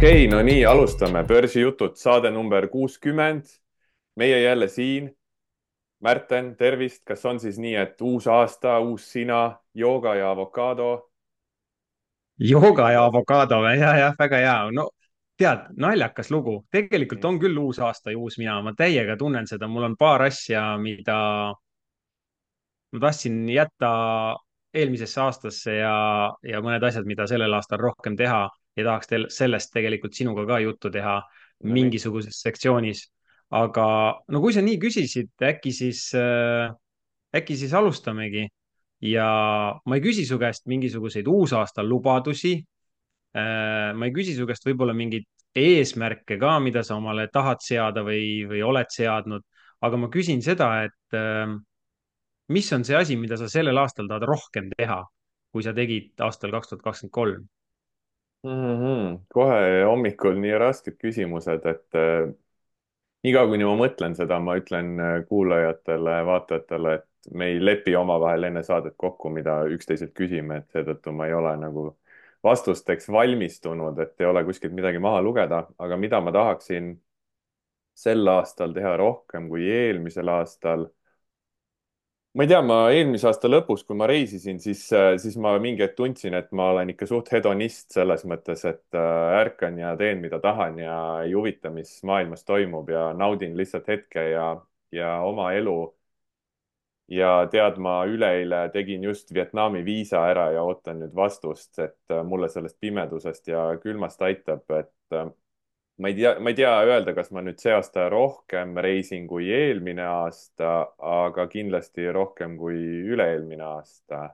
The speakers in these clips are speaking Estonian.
okei okay,, no nii, alustame börsijutud, saade number kuuskümmend. meie jälle siin. Märten, tervist, kas on siis nii, et uus aasta, uus sina, jooga ja avokaado? jooga ja avokaado ja, jah, väga hea. no tead, naljakas lugu, tegelikult on küll uus aasta ja uus mina, ma täiega tunnen seda, mul on paar asja, mida ma tahtsin jätta eelmisesse aastasse ja, ja mõned asjad, mida sellel aastal rohkem teha ja tahaks teil sellest tegelikult sinuga ka juttu teha no, mingisuguses sektsioonis. aga no kui sa nii küsisid, äkki siis äh,, äkki siis alustamegi ja ma ei küsi su käest mingisuguseid uusaasta lubadusi äh,. ma ei küsi su käest võib-olla mingeid eesmärke ka, mida sa omale tahad seada või, või oled seadnud, aga ma küsin seda, et äh, mis on see asi, mida sa sellel aastal tahad rohkem teha, kui sa tegid aastal kaks tuhat kakskümmend kolm? Mm. -hmm. kohe hommikul nii rasked küsimused, et äh, niikaua kuni ma mõtlen seda, ma ütlen äh, kuulajatele, vaatajatele, et me ei lepi omavahel enne saadet kokku, mida üksteiselt küsime, et seetõttu ma ei ole nagu vastusteks valmistunud, et ei ole kuskilt midagi maha lugeda, aga mida ma tahaksin sel aastal teha rohkem kui eelmisel aastal ma ei tea, ma eelmise aasta lõpus, kui ma reisisin, siis, äh, siis ma mingi hetk tundsin, et ma olen ikka suht hedonist selles mõttes, et äh, ärkan ja teen, mida tahan ja ei huvita, mis maailmas toimub ja naudin lihtsalt hetke ja, ja oma elu. ja tead, ma üleeile tegin just Vietnami viisa ära ja ootan nüüd vastust, et äh, mulle sellest pimedusest ja külmast aitab, et ma ei tea, ma ei tea öelda, kas ma nüüd see aasta rohkem reisin kui eelmine aasta, aga kindlasti rohkem kui üle-eelmine aasta.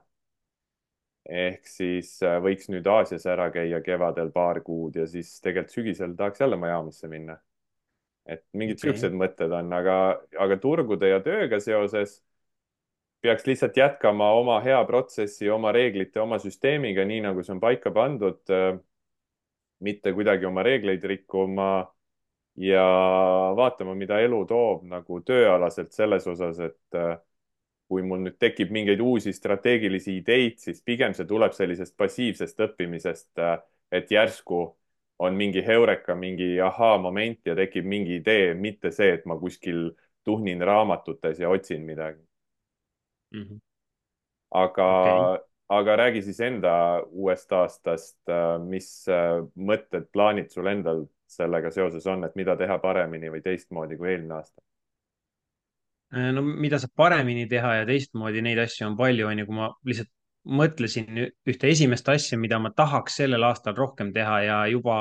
ehk siis äh, võiks nüüd Aasias ära käia kevadel paar kuud ja siis tegelikult sügisel tahaks jälle Miami'sse minna. et mingid okay. siuksed mõtted on, aga, aga turgude ja tööga seoses peaks lihtsalt jätkama oma hea protsessi, oma reeglite, oma süsteemiga, nii nagu see on paika pandud mitte kuidagi oma reegleid rikkuma ja vaatama, mida elu toob nagu tööalaselt selles osas, et äh, kui mul nüüd tekib mingeid uusi strateegilisi ideid, siis pigem see tuleb sellisest passiivsest õppimisest, äh, et järsku on mingi heureka, mingi ahaa-moment ja tekib mingi idee, mitte see, et ma kuskil tuhnin raamatutes ja otsin midagi mm. -hmm. aga okay aga räägi siis enda uuest aastast, äh, mis äh, mõtted, plaanid sul endal sellega seoses on, et mida teha paremini või teistmoodi kui eelmine aasta? Äh, no mida saab paremini teha ja teistmoodi, neid asju on palju, on ju, kui ma lihtsalt mõtlesin ühte esimest asja, mida ma tahaks sellel aastal rohkem teha ja juba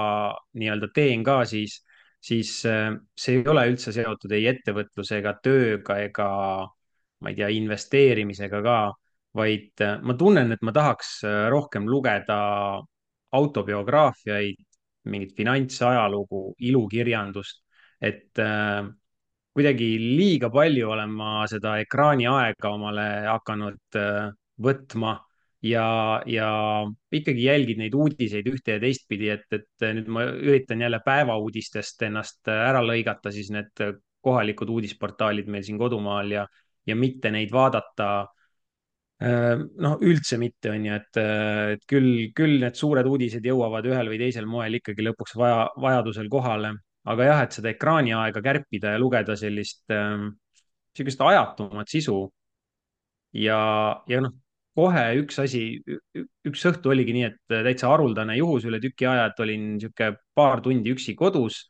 nii-öelda teen ka, siis, siis see ei ole üldse seotud ei ettevõtluse ega tööga ega ma ei tea, investeerimisega ka vaid äh, ma tunnen, et ma tahaks äh, rohkem lugeda autobiograafiaid, mingit finantsajalugu, ilukirjandust, et äh, kuidagi liiga palju olen ma seda ekraaniaega omale hakanud äh, võtma ja, ja ikkagi jälgid neid uudiseid ühte ja teistpidi, et, et nüüd ma üritan jälle päevauudistest ennast ära lõigata, siis need kohalikud uudisportaalid meil siin kodumaal ja, ja mitte neid vaadata Äh, noh, üldse mitte, on ju, et, äh, et küll, küll need suured uudised jõuavad ühel või teisel moel ikkagi lõpuks vaja, vajadusel kohale. aga jah, et seda ekraaniaega kärpida ja lugeda sellist äh,, sihukest ajatumat sisu. ja, ja noh, kohe üks asi, üks õhtu oligi nii, et täitsa haruldane juhus üle tüki aja, et olin sihuke paar tundi üksi kodus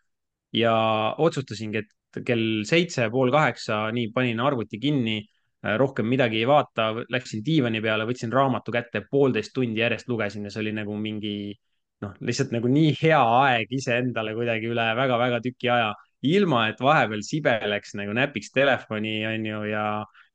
ja otsustasingi, et kell seitse, pool kaheksa, nii panin arvuti kinni Äh, rohkem midagi ei vaata, läksin diivani peale, võtsin raamatu kätte, poolteist tundi järjest lugesin ja see oli nagu mingi noh, lihtsalt nagu nii hea aeg iseendale kuidagi üle väga-väga tüki aja, ilma et vahepeal sibeleks nagu näpiks telefoni, on ju, ja,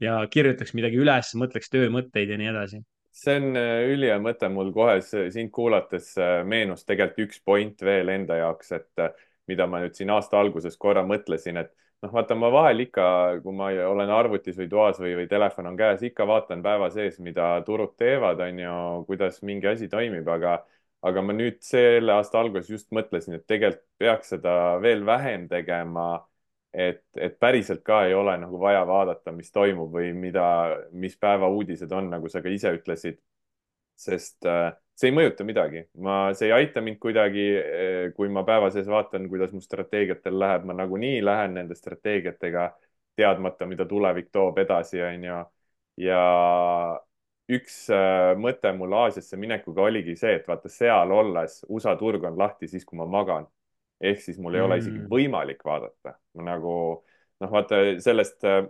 ja kirjutaks midagi üles, mõtleks töömõtteid ja nii edasi. See on äh, ülihea mõte mul kohe sind kuulates äh, meenus tegelikult üks point veel enda jaoks, et mida ma nüüd siin aasta alguses korra mõtlesin, et noh, vaata ma vahel ikka, kui ma olen arvutis või toas või, või telefon on käes, ikka vaatan päeva sees, mida turud teevad, on ju, kuidas mingi asi toimib, aga aga ma nüüd selle aasta alguses just mõtlesin, et tegelikult peaks seda veel vähem tegema. et, et päriselt ka ei ole nagu vaja vaadata, mis toimub või mida, mis päeva uudised on, nagu sa ka ise ütlesid. Sest äh, see ei mõjuta midagi. ma, see ei aita mind kuidagi, äh, kui ma päeva sees vaatan, kuidas mu strateegiatel läheb, ma nagunii lähen nende strateegiatega teadmata, mida tulevik toob edasi, onju. ja üks äh, mõte mul Aasiasse minekuga oligi see, et vaata seal olles USA turg on lahti siis, kui ma magan. ehk siis mul ei ole isegi mm.. võimalik vaadata. ma nagu noh, vaata sellest äh,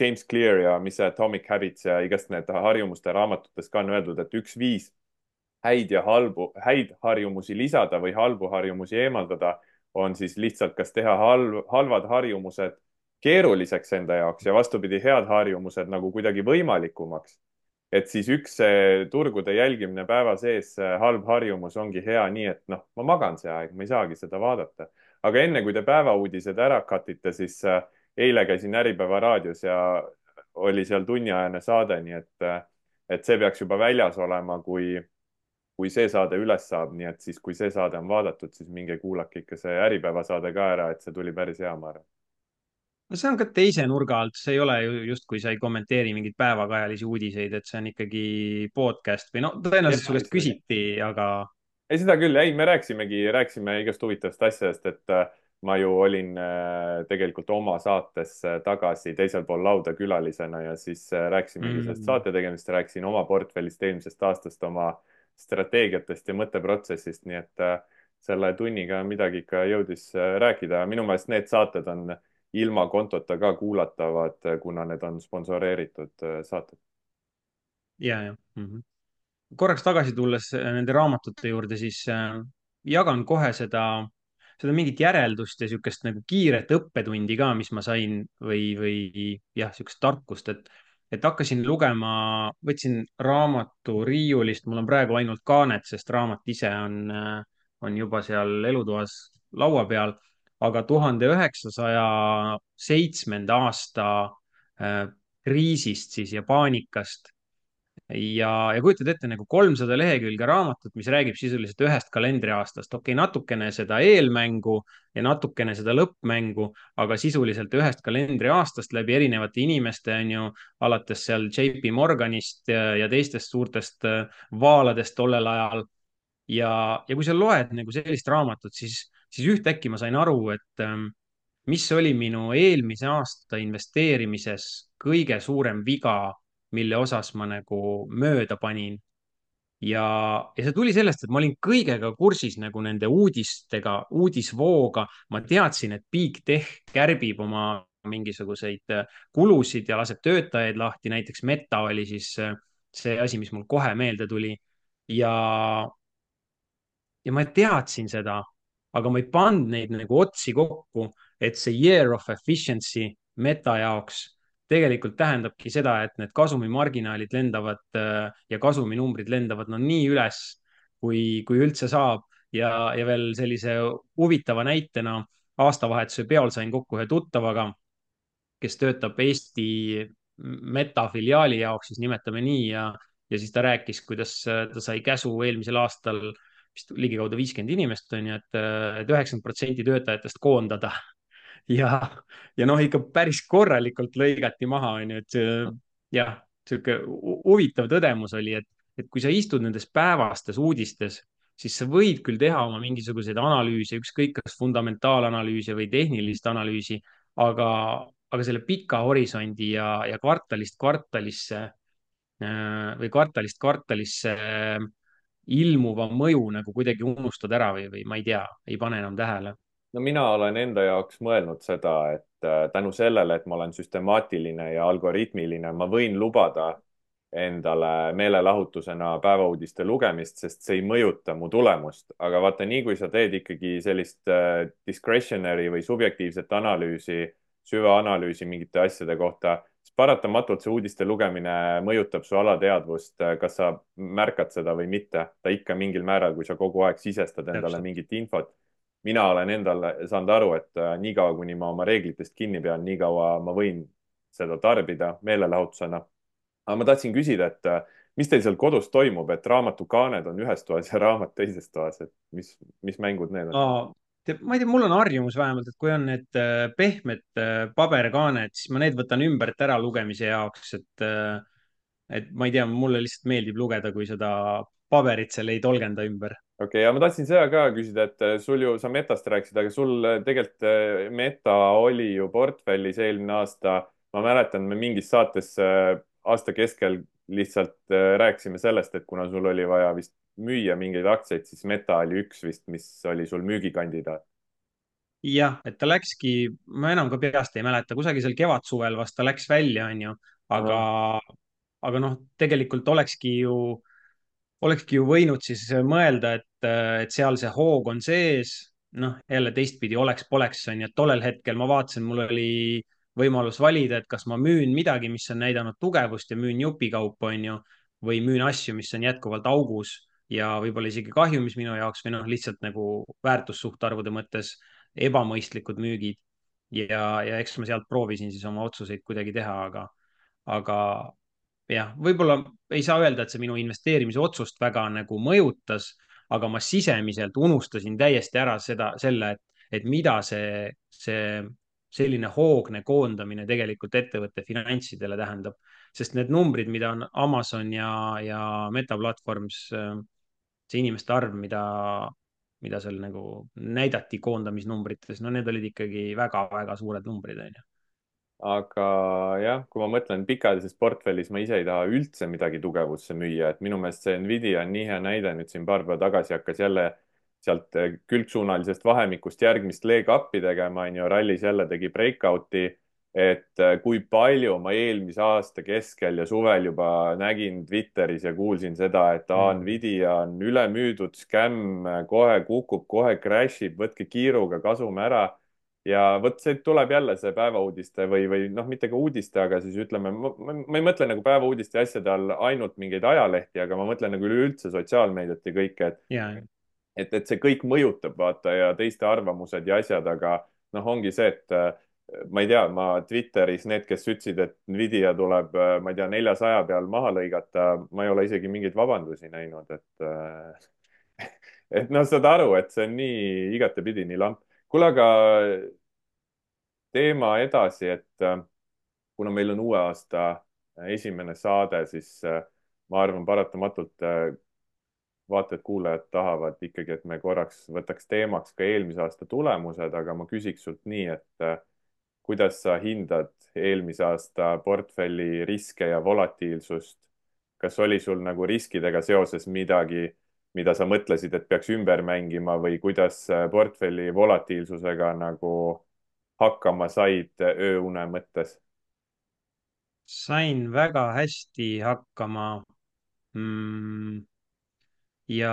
James Clear ja mis see Atomic Habits ja igast need harjumuste raamatutes ka on öeldud, et üks viis häid ja halbu, häid harjumusi lisada või halbu harjumusi eemaldada on siis lihtsalt kas teha halv, halvad harjumused keeruliseks enda jaoks ja vastupidi, head harjumused nagu kuidagi võimalikumaks et siis üks turgude jälgimine päeva sees, halb harjumus ongi hea, nii et noh, ma magan see aeg, ma ei saagi seda vaadata. aga enne kui te päevauudised ära cut ite, siis äh, eile käisin Äripäeva raadios ja oli seal tunniajane saade, nii et, et see peaks juba väljas olema, kui, kui see saade üles saab, nii et siis, kui see saade on vaadatud, siis minge kuulake ikka see Äripäeva saade ka ära, et see tuli päris hea, ma arvan no see on ka teise nurga alt, see ei ole ju justkui sa ei kommenteeri mingeid päevakajalisi uudiseid, et see on ikkagi podcast või no tõenäoliselt su käest küsiti, aga. ei, seda küll, ei, me rääkisimegi, rääkisime igast huvitavast asjadest, et ma ju olin äh, tegelikult oma saates äh, tagasi teisel pool lauda külalisena ja siis rääkisimegi mm. sellest saate tegemist, rääkisin oma portfellist eelmisest aastast, oma strateegiatest ja mõtteprotsessist, nii et selle tunniga midagi ikka jõudis rääkida. minu meelest need saated on ilma kontota ka kuulatavad, kuna need on sponsoreeritud äh, saated. ja, ja mm. -hmm. korraks tagasi tulles äh, nende raamatute juurde, siis äh, jagan kohe seda, seda mingit järeldust ja niisugust nagu kiiret õppetundi ka, mis ma sain või, või jah, niisugust tarkust, et, et hakkasin lugema, võtsin raamatu riiulist, mul on praegu ainult kaanet, sest raamat ise on, on juba seal elutoas laua peal aga tuhande üheksasaja seitsmenda aasta äh, kriisist siis ja paanikast ja, ja kujutad ette nagu kolmsada lehekülge raamatut, mis räägib sisuliselt ühest kalendriaastast. okei okay,, natukene seda eelmängu ja natukene seda lõppmängu, aga sisuliselt ühest kalendriaastast läbi erinevate inimeste, on ju, alates seal JP Morganist ja, ja teistest suurtest äh, vaaladest tollel ajal. ja, ja kui sa loed nagu sellist raamatut, siis siis ühtäkki ma sain aru, et ähm, mis oli minu eelmise aasta investeerimises kõige suurem viga, mille osas ma nagu mööda panin. ja, ja see tuli sellest, et ma olin kõigega kursis nagu nende uudistega, uudisvooga. ma teadsin, et Big Tech kärbib oma mingisuguseid äh, kulusid ja laseb töötajaid lahti, näiteks Meta oli siis äh, see asi, mis mul kohe meelde tuli. ja, ja ma teadsin seda aga ma ei pannud neid nagu otsi kokku, et see year of efficiency meta jaoks tegelikult tähendabki seda, et need kasumimarginaalid lendavad äh, ja kasuminumbrid lendavad no nii üles, kui, kui üldse saab ja, ja veel sellise huvitava näitena aastavahetuse peol sain kokku ühe tuttavaga, kes töötab Eesti meta filiaali jaoks, siis nimetame nii ja, ja siis ta rääkis, kuidas ta sai käsu eelmisel aastal äh, vist ligikaudu viiskümmend inimest on ju, et, et üheksakümmend protsenti töötajatest koondada. Ja, ja noh, ikka päris korralikult lõigati maha, on ju, et jah, sihuke huvitav tõdemus oli, et, et kui sa istud nendes päevastes uudistes, siis sa võid küll teha oma mingisuguseid analüüse, ükskõik kas fundamentaalanalüüsi või tehnilist analüüsi, aga, aga selle pika horisondi ja, ja kvartalist kvartalisse või kvartalist kvartalisse ilmuva mõju nagu kuidagi unustad ära või, või ma ei tea, ei pane enam tähele? No mina olen enda jaoks mõelnud seda, et äh, tänu sellele, et ma olen süstemaatiline ja algoritmiline, ma võin lubada endale meelelahutusena päevauudiste lugemist, sest see ei mõjuta mu tulemust. aga vaata, nii kui sa teed ikkagi sellist äh, discretionary või subjektiivset analüüsi, süvaanalüüsi mingite asjade kohta siis paratamatult see uudiste lugemine mõjutab su alateadvust, kas sa märkad seda või mitte. ta ikka mingil määral, kui sa kogu aeg sisestad endale mingit infot. Mina olen endale saanud aru, et äh, niikaua, kuni ma oma reeglitest kinni pean, niikaua ma võin seda tarbida meelelahutusena. aga ma tahtsin küsida, et äh, mis teil seal kodus toimub, et raamatukaaned on ühes toas ja raamat teises toas, et mis, mis mängud need on? ma ei tea, mul on harjumus vähemalt, et kui on need äh, pehmed paberkaaned, siis ma need võtan ümbert ära lugemise jaoks, et, et ma ei tea, mulle lihtsalt meeldib lugeda, kui seda paberit seal ei tolgenda ümber. Okei okay,, ja ma tahtsin seda ka küsida, et äh, sul ju, sa Metast rääkisid, aga sul äh, tegelikult äh, Meta oli ju portfellis eelmine aasta. ma mäletan, me mingis saates aasta keskel lihtsalt rääkisime sellest, et kuna sul oli vaja vist müüa mingeid aktsiaid, siis Meta oli üks vist, mis oli sul müügikandidaat. jah, et ta läkski, ma enam ka peast ei mäleta, kusagil seal kevadsuvel vast ta läks välja, onju, aga, aga noh, tegelikult olekski ju, olekski ju võinud siis mõelda, et, et seal see hoog on sees. noh, jälle teistpidi oleks-poleks onju, et tollel hetkel ma vaatasin, mul oli võimalus valida, et kas ma müün midagi, mis on näidanud tugevust ja müün jupikaupa, onju, või müün asju, mis on jätkuvalt augus ja võib-olla isegi kahjumis minu jaoks või noh, lihtsalt nagu väärtussuhtarvude mõttes ebamõistlikud müügid. ja, ja eks ma sealt proovisin siis oma otsuseid kuidagi teha, aga, aga jah, võib-olla ei saa öelda, et see minu investeerimise otsust väga nagu mõjutas, aga ma sisemiselt unustasin täiesti ära seda, selle, et, et mida see, see selline hoogne koondamine tegelikult ettevõtte finantsidele tähendab, sest need numbrid, mida on Amazon ja, ja Meta Platforms, see inimeste arv, mida mida seal nagu näidati koondamisnumbrites, no need olid ikkagi väga-väga suured numbrid, onju. Aga jah, kui ma mõtlen pikaajalises portfellis, ma ise ei taha üldse midagi tugevusse müüa, et minu meelest see Nvidia on nii hea näide, nüüd siin paar päeva tagasi hakkas jälle sealt külgsuunalisest vahemikust järgmist leg up'i tegema, onju, rallis jälle tegi breakout'i et äh, kui palju ma eelmise aasta keskel ja suvel juba nägin Twitteris ja kuulsin seda, et aa, Mm. Nvidia on ülemüüdud, skämm, kohe kukub, kohe crash ib, võtke kiiruga kasum ära. Ja vot see tuleb jälle see päevauudiste või, või noh, mitte ka uudiste, aga siis ütleme, ma ei mõtle nagu päevauudiste ja asjade all ainult mingeid ajalehti, aga ma mõtlen nagu üleüldse sotsiaalmeediat ja kõike, et ja, et, et see kõik mõjutab, vaata, ja teiste arvamused ja asjad, aga noh, ongi see, et äh, ma ei tea, ma Twitteris need, kes ütlesid, et Nvidia tuleb, äh, ma ei tea, neljasaja peal maha lõigata, ma ei ole isegi mingeid vabandusi näinud, et äh, et noh, saad aru, et see on nii igatepidi nii lamp. Kuule, aga teema edasi, et äh, kuna meil on uue aasta esimene saade, siis ma arvan, paratamatult vaatajad-kuulajad tahavad ikkagi, et me korraks võtaks teemaks ka eelmise aasta tulemused, aga ma küsiks sult nii, et kuidas sa hindad eelmise aasta portfelli riske ja volatiilsust? kas oli sul nagu riskidega seoses midagi, mida sa mõtlesid, et peaks ümber mängima või kuidas portfelli volatiilsusega nagu hakkama said ööune mõttes? sain väga hästi hakkama mm,. ja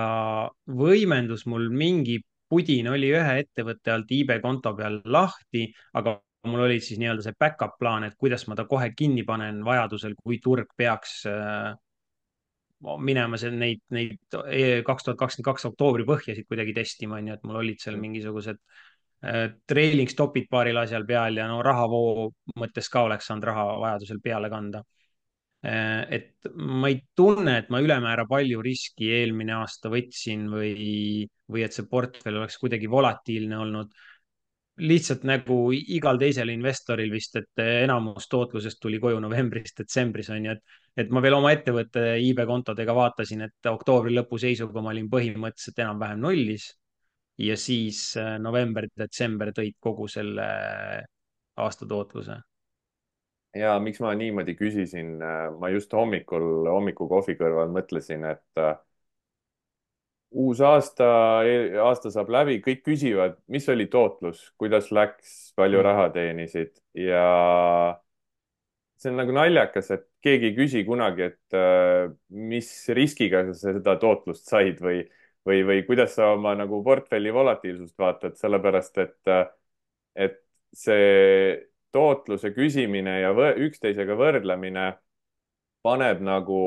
võimendus mul mingi pudin oli ühe ettevõtte alt iibe konto peal lahti, aga mul oli siis nii-öelda see back-up plaan, et kuidas ma ta kohe kinni panen vajadusel, kui turg peaks äh, minema seal neid, neid e, kaks tuhat kakskümmend kaks oktoobri põhjasid kuidagi testima, onju, et mul olid seal mingisugused äh, trailing stop'id paaril asjal peal ja no rahavoo mõttes ka oleks saanud raha vajadusel peale kanda äh,. et ma ei tunne, et ma ülemäära palju riski eelmine aasta võtsin või, või et see portfell oleks kuidagi volatiilne olnud lihtsalt nagu igal teisel investoril vist, et enamus tootlusest tuli koju novembris-detsembris on ju, et, et ma veel oma ettevõtte iibekontodega vaatasin, et oktoobri lõpu seisuga ma olin põhimõtteliselt enam-vähem nullis. ja siis äh, november-detsember tõid kogu selle aasta tootluse. ja miks ma niimoodi küsisin, ma just hommikul hommikukohvi kõrval mõtlesin, et äh, uus aasta, aasta saab läbi, kõik küsivad, mis oli tootlus, kuidas läks, palju Mm. raha teenisid ja see on nagu naljakas, et keegi ei küsi kunagi, et äh, mis riskiga sa seda tootlust said või, või, või kuidas sa oma nagu portfelli volatiilsust vaatad, sellepärast et, äh, et see tootluse küsimine ja võ üksteisega võrdlemine paneb nagu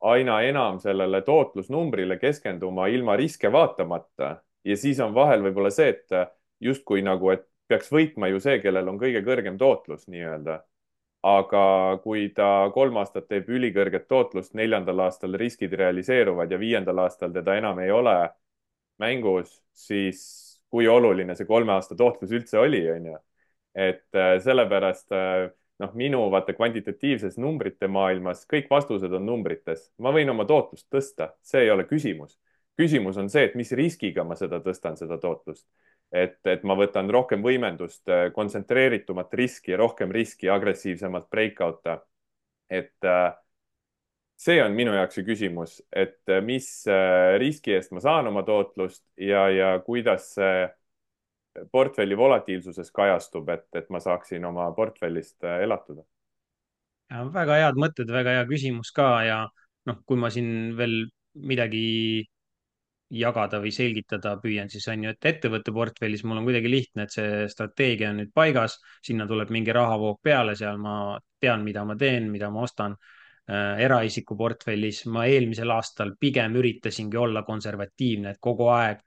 aina enam sellele tootlusnumbrile keskenduma ilma riske vaatamata. ja siis on vahel võib-olla see, et justkui nagu, et peaks võitma ju see, kellel on kõige kõrgem tootlus nii-öelda. aga kui ta kolm aastat teeb ülikõrget tootlust, neljandal aastal riskid realiseeruvad ja viiendal aastal teda enam ei ole mängus, siis kui oluline see kolme aasta tootlus üldse oli, on ju. et sellepärast noh, minu vaata kvantitatiivses numbrite maailmas kõik vastused on numbrites. ma võin oma tootlust tõsta, see ei ole küsimus. küsimus on see, et mis riskiga ma seda tõstan, seda tootlust. et, et ma võtan rohkem võimendust, kontsentreeritumat riski, rohkem riski, agressiivsemalt breakout'e. et äh, see on minu jaoks see küsimus, et mis äh, riski eest ma saan oma tootlust ja, ja kuidas see portfelli volatiilsuses kajastub, et, et ma saaksin oma portfellist äh, elatuda? väga head mõtted, väga hea küsimus ka ja noh, kui ma siin veel midagi jagada või selgitada püüan, siis on ju, et ettevõtte portfellis mul on kuidagi lihtne, et see strateegia on nüüd paigas, sinna tuleb mingi rahavoog peale, seal ma tean, mida ma teen, mida ma ostan. Äh, eraisiku portfellis ma eelmisel aastal pigem üritasingi olla konservatiivne, et kogu aeg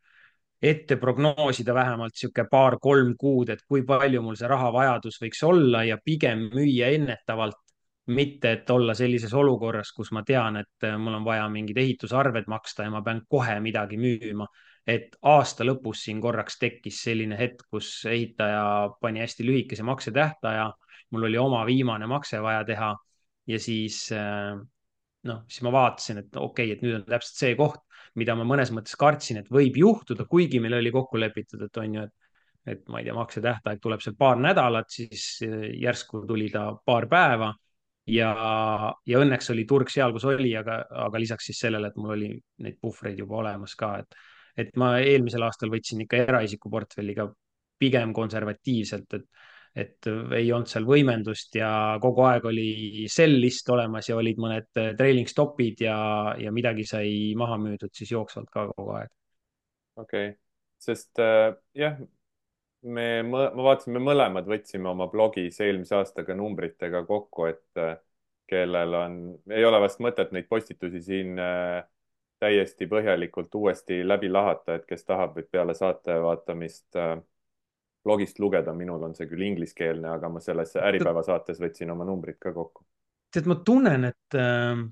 ette prognoosida vähemalt niisugune paar-kolm kuud, et kui palju mul see rahavajadus võiks olla ja pigem müüa ennetavalt, mitte et olla sellises olukorras, kus ma tean, et mul on vaja mingid ehitusarved maksta ja ma pean kohe midagi müüma. et aasta lõpus siin korraks tekkis selline hetk, kus ehitaja pani hästi lühikese maksetähtaja, mul oli oma viimane makse vaja teha ja siis noh, siis ma vaatasin, et okei okay,, et nüüd on täpselt see koht, mida ma mõnes mõttes kartsin, et võib juhtuda, kuigi meil oli kokku lepitud, et on ju, et et ma ei tea, maksetähtaeg tuleb seal paar nädalat, siis eh, järsku tuli ta paar päeva ja, ja õnneks oli turg seal, kus oli, aga, aga lisaks siis sellele, et mul oli neid puhvreid juba olemas ka, et et ma eelmisel aastal võtsin ikka eraisiku portfelliga pigem konservatiivselt, et et ei olnud seal võimendust ja kogu aeg oli sell list olemas ja olid mõned trailing stop'id ja, ja midagi sai maha müüdud siis jooksvalt ka kogu aeg. okei okay., sest äh, jah, me, ma vaatasin, me mõlemad võtsime oma blogis eelmise aastaga numbritega kokku, et äh, kellel on, ei ole vast mõtet neid postitusi siin äh, täiesti põhjalikult uuesti läbi lahata, et kes tahab, võib peale saate vaatamist äh, blogist lugeda, minul on see küll ingliskeelne, aga ma selles Äripäeva saates võtsin oma numbrid ka kokku. tead, ma tunnen, et, ähm,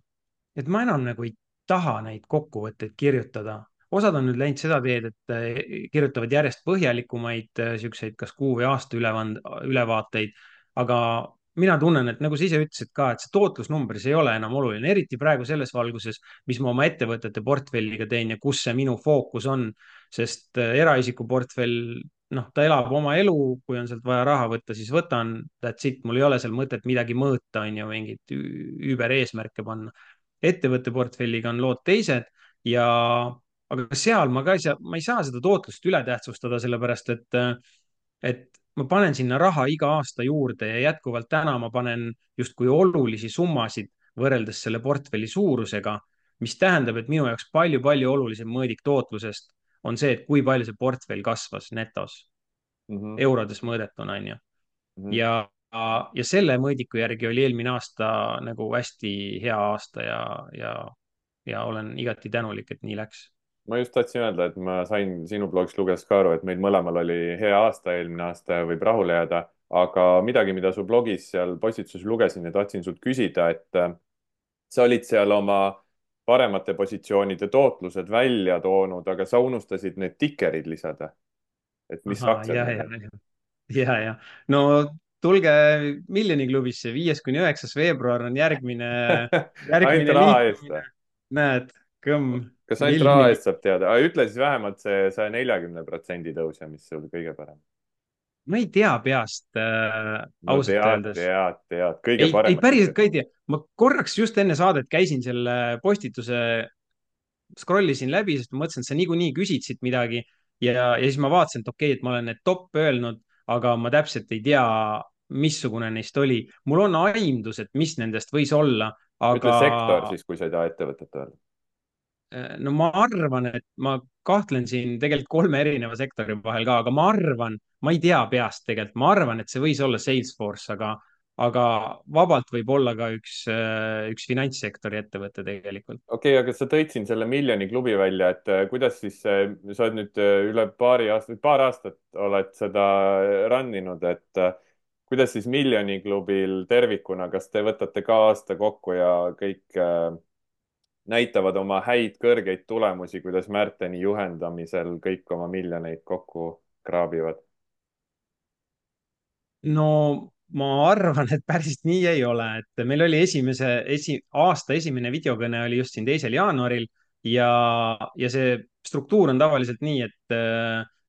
et ma enam nagu ei taha neid kokkuvõtteid kirjutada. osad on nüüd läinud seda teed, et äh, kirjutavad järjest põhjalikumaid äh, siukseid, kas kuu või aasta ülevand-, ülevaateid, aga mina tunnen, et nagu sa ise ütlesid ka, et see tootlusnumbris ei ole enam oluline, eriti praegu selles valguses, mis ma oma ettevõtete portfelliga teen ja kus see minu fookus on, sest äh, eraisiku portfell, noh, ta elab oma elu, kui on sealt vaja raha võtta, siis võtan, that's it, mul ei ole seal mõtet midagi mõõta, on ju, mingeid üübereesmärke panna. ettevõtte portfelliga on lood teised ja, aga seal ma ka ei saa, ma ei saa seda tootlust üle tähtsustada, sellepärast et, et ma panen sinna raha iga aasta juurde ja jätkuvalt täna ma panen justkui olulisi summasid võrreldes selle portfelli suurusega, mis tähendab, et minu jaoks palju-palju olulisem mõõdik tootlusest on see, et kui palju see portfell kasvas netos mm -hmm. eurodes mõõdetuna, on ju mm. -hmm. ja, ja selle mõõdiku järgi oli eelmine aasta nagu hästi hea aasta ja, ja, ja olen igati tänulik, et nii läks ma just tahtsin öelda, et ma sain sinu blogist lugedes ka aru, et meil mõlemal oli hea aasta, eelmine aasta võib rahule jääda, aga midagi, mida su blogis seal postituses lugesin ja tahtsin sult küsida, et äh, sa olid seal oma paremate positsioonide tootlused välja toonud, aga sa unustasid need tikerid lisada. et mis aktsiad ja, need ja, on? ja, ja, no tulge Miljoni klubisse, viies kuni üheksas veebruar on järgmine, järgmine või? näed, kõmm. kas ainult raha eest saab teada? ütle siis vähemalt see saja neljakümne protsendi tõus ja mis sul kõige parem? Ma ei tea peast äh, no ausalt öeldes. tead, tead, kõige ei, ei paremad päriselt ka ei tea. ma korraks just enne saadet käisin selle postituse, scroll isin läbi, sest ma mõtlesin, et sa niikuinii küsid siit midagi ja, ja siis ma vaatasin, et okei okay,, et ma olen need top öelnud, aga ma täpselt ei tea, missugune neist oli. mul on aimdus, et mis nendest võis olla, aga. ütle sektor siis, kui sa ei taha ettevõtet öelda. No ma arvan, et ma kahtlen siin tegelikult kolme erineva sektori vahel ka, aga ma arvan, ma ei tea peast tegelikult, ma arvan, et see võis olla Salesforce, aga aga vabalt võib olla ka üks, äh, üks finantssektori ettevõte tegelikult. okei okay,, aga sa tõid siin selle miljoni klubi välja, et äh, kuidas siis, sa oled nüüd äh, üle paari aastat, paar aastat oled seda run inud, et kuidas siis miljoni klubil tervikuna, kas te võtate ka aasta kokku ja kõik näitavad oma häid kõrgeid tulemusi, kuidas Märteni juhendamisel kõik oma miljoneid kokku kraabivad? no ma arvan, et päris nii ei ole, et meil oli esimese, esi, aasta esimene videokõne oli just siin teisel jaanuaril ja, ja see struktuur on tavaliselt nii, et,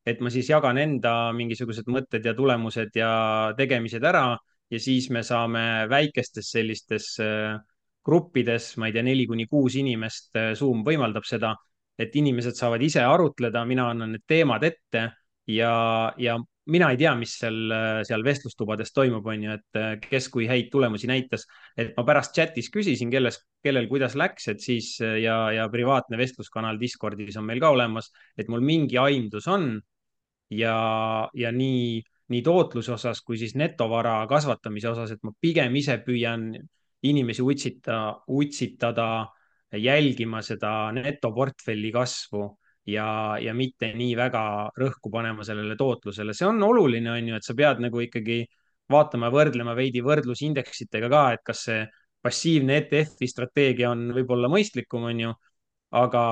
et ma siis jagan enda mingisugused mõtted ja tulemused ja tegemised ära ja siis me saame väikestes sellistes äh, gruppides, ma ei tea, neli kuni kuus inimest, äh, Zoom võimaldab seda, et inimesed saavad ise arutleda, mina annan need teemad ette ja, ja mina ei tea, mis seal, seal vestlustubades toimub, on ju, et äh, kes kui häid tulemusi näitas. et ma pärast chatis küsisin, kelles, kellel kuidas läks, et siis äh, ja, ja privaatne vestluskanal Discordis on meil ka olemas, et mul mingi aimdus on ja, ja nii, nii tootluse osas kui siis netovara kasvatamise osas, et ma pigem ise püüan inimesi utsita, utsitada jälgima seda netoportfelli kasvu ja, ja mitte nii väga rõhku panema sellele tootlusele. see on oluline, on ju, et sa pead nagu ikkagi vaatama ja võrdlema veidi võrdlusindeksitega ka, et kas see passiivne ETF-i strateegia on võib-olla mõistlikum, on ju, aga,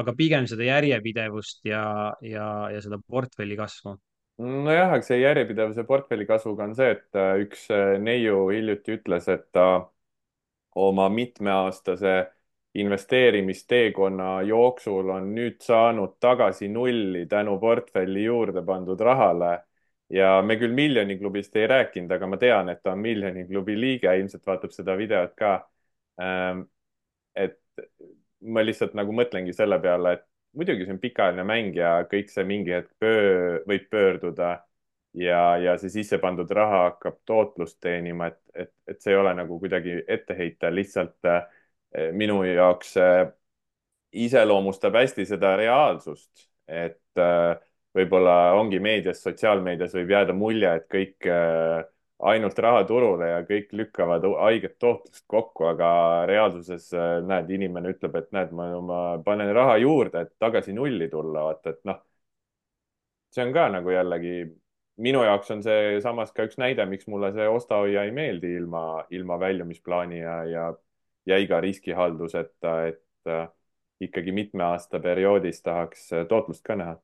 aga pigem seda järjepidevust ja, ja, ja seda portfelli kasvu. nojah, aga see järjepidevuse portfelli kasvuga on see, et äh, üks äh, neiu hiljuti ütles, et ta oma mitmeaastase investeerimisteekonna jooksul on nüüd saanud tagasi nulli tänu portfelli juurde pandud rahale. ja me küll Miljoni klubist ei rääkinud, aga ma tean, et ta on Miljoni klubi liige, ilmselt vaatab seda videot ka. Ähm, et ma lihtsalt nagu mõtlengi selle peale, et muidugi see on pikaajaline mäng ja kõik see mingi hetk pöö, võib pöörduda ja, ja see sisse pandud raha hakkab tootlust teenima, et, et, et see ei ole nagu kuidagi etteheite, lihtsalt äh, minu jaoks iseloomustab hästi seda reaalsust, et äh, võib-olla ongi meedias, sotsiaalmeedias võib jääda mulje, et kõik ainult raha turule ja kõik lükkavad haiget tootlust kokku, aga reaalsuses näed, inimene ütleb, et näed, ma, ma panen raha juurde, et tagasi nulli tulla, vaata, et noh, see on ka nagu jällegi minu jaoks on see samas ka üks näide, miks mulle see osta-hoia ei meeldi ilma, ilma väljumisplaani ja, ja ja iga riskihalduseta, et äh, ikkagi mitme aasta perioodis tahaks äh, tootlust ka näha.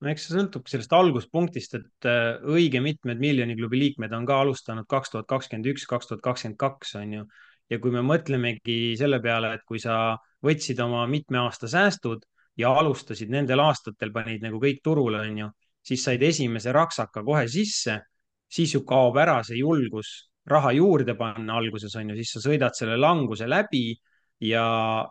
no eks see sõltub sellest alguspunktist, et äh, õige mitmed miljoni klubi liikmed on ka alustanud kaks tuhat kakskümmend üks, kaks tuhat kakskümmend kaks on ju. ja kui me mõtlemegi selle peale, et kui sa võtsid oma mitme aasta säästud ja alustasid nendel aastatel, panid nagu kõik turule, on ju, siis said esimese raksaka kohe sisse, siis ju kaob ära see julgus raha juurde panna alguses on ju, siis sa sõidad selle languse läbi ja,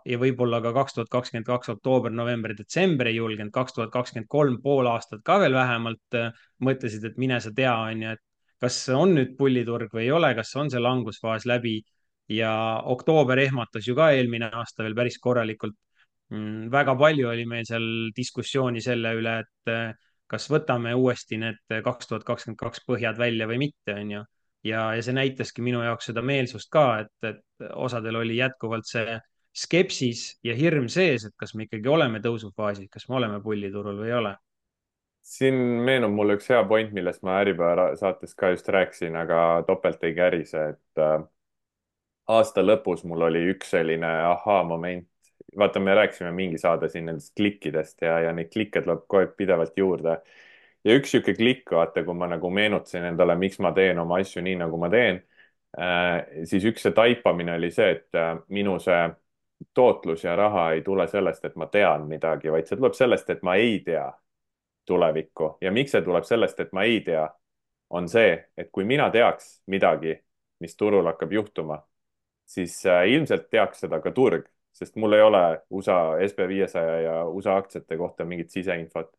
ja võib-olla ka kaks tuhat kakskümmend kaks oktoober, november, detsember ei julgenud, kaks tuhat kakskümmend kolm pool aastat ka veel vähemalt äh, mõtlesid, et mine sa tea, on ju, et kas on nüüd pulliturg või ei ole, kas on see langusfaas läbi ja oktoober ehmatas ju ka eelmine aasta veel päris korralikult mm,. väga palju oli meil seal diskussiooni selle üle, et äh, kas võtame uuesti need kaks tuhat kakskümmend kaks põhjad välja või mitte, on ju ja, ja see näitaski minu jaoks seda meelsust ka, et, et osadel oli jätkuvalt see skepsis ja hirm sees, et kas me ikkagi oleme tõusufaasis, kas me oleme pulliturul või ei ole. siin meenub mulle üks hea point, millest ma Äripäeva saates ka just rääkisin, aga topelt ei kärise, et äh, aasta lõpus mul oli üks selline ahaa-moment. Vaata, me rääkisime mingi saade siin nendest klikkidest ja, ja neid klikke tuleb kogu aeg pidevalt juurde. Ja üks sihuke klikk, vaata, kui ma nagu meenutasin endale, miks ma teen oma asju nii, nagu ma teen äh,, siis üks see taipamine oli see, et äh, minu see tootlus ja raha ei tule sellest, et ma tean midagi, vaid see tuleb sellest, et ma ei tea tulevikku. Ja miks see tuleb sellest, et ma ei tea, on see, et kui mina teaks midagi, mis turul hakkab juhtuma, siis äh, ilmselt teaks seda ka turg, sest mul ei ole USA SB viiesaja ja USA aktsiate kohta mingit siseinfot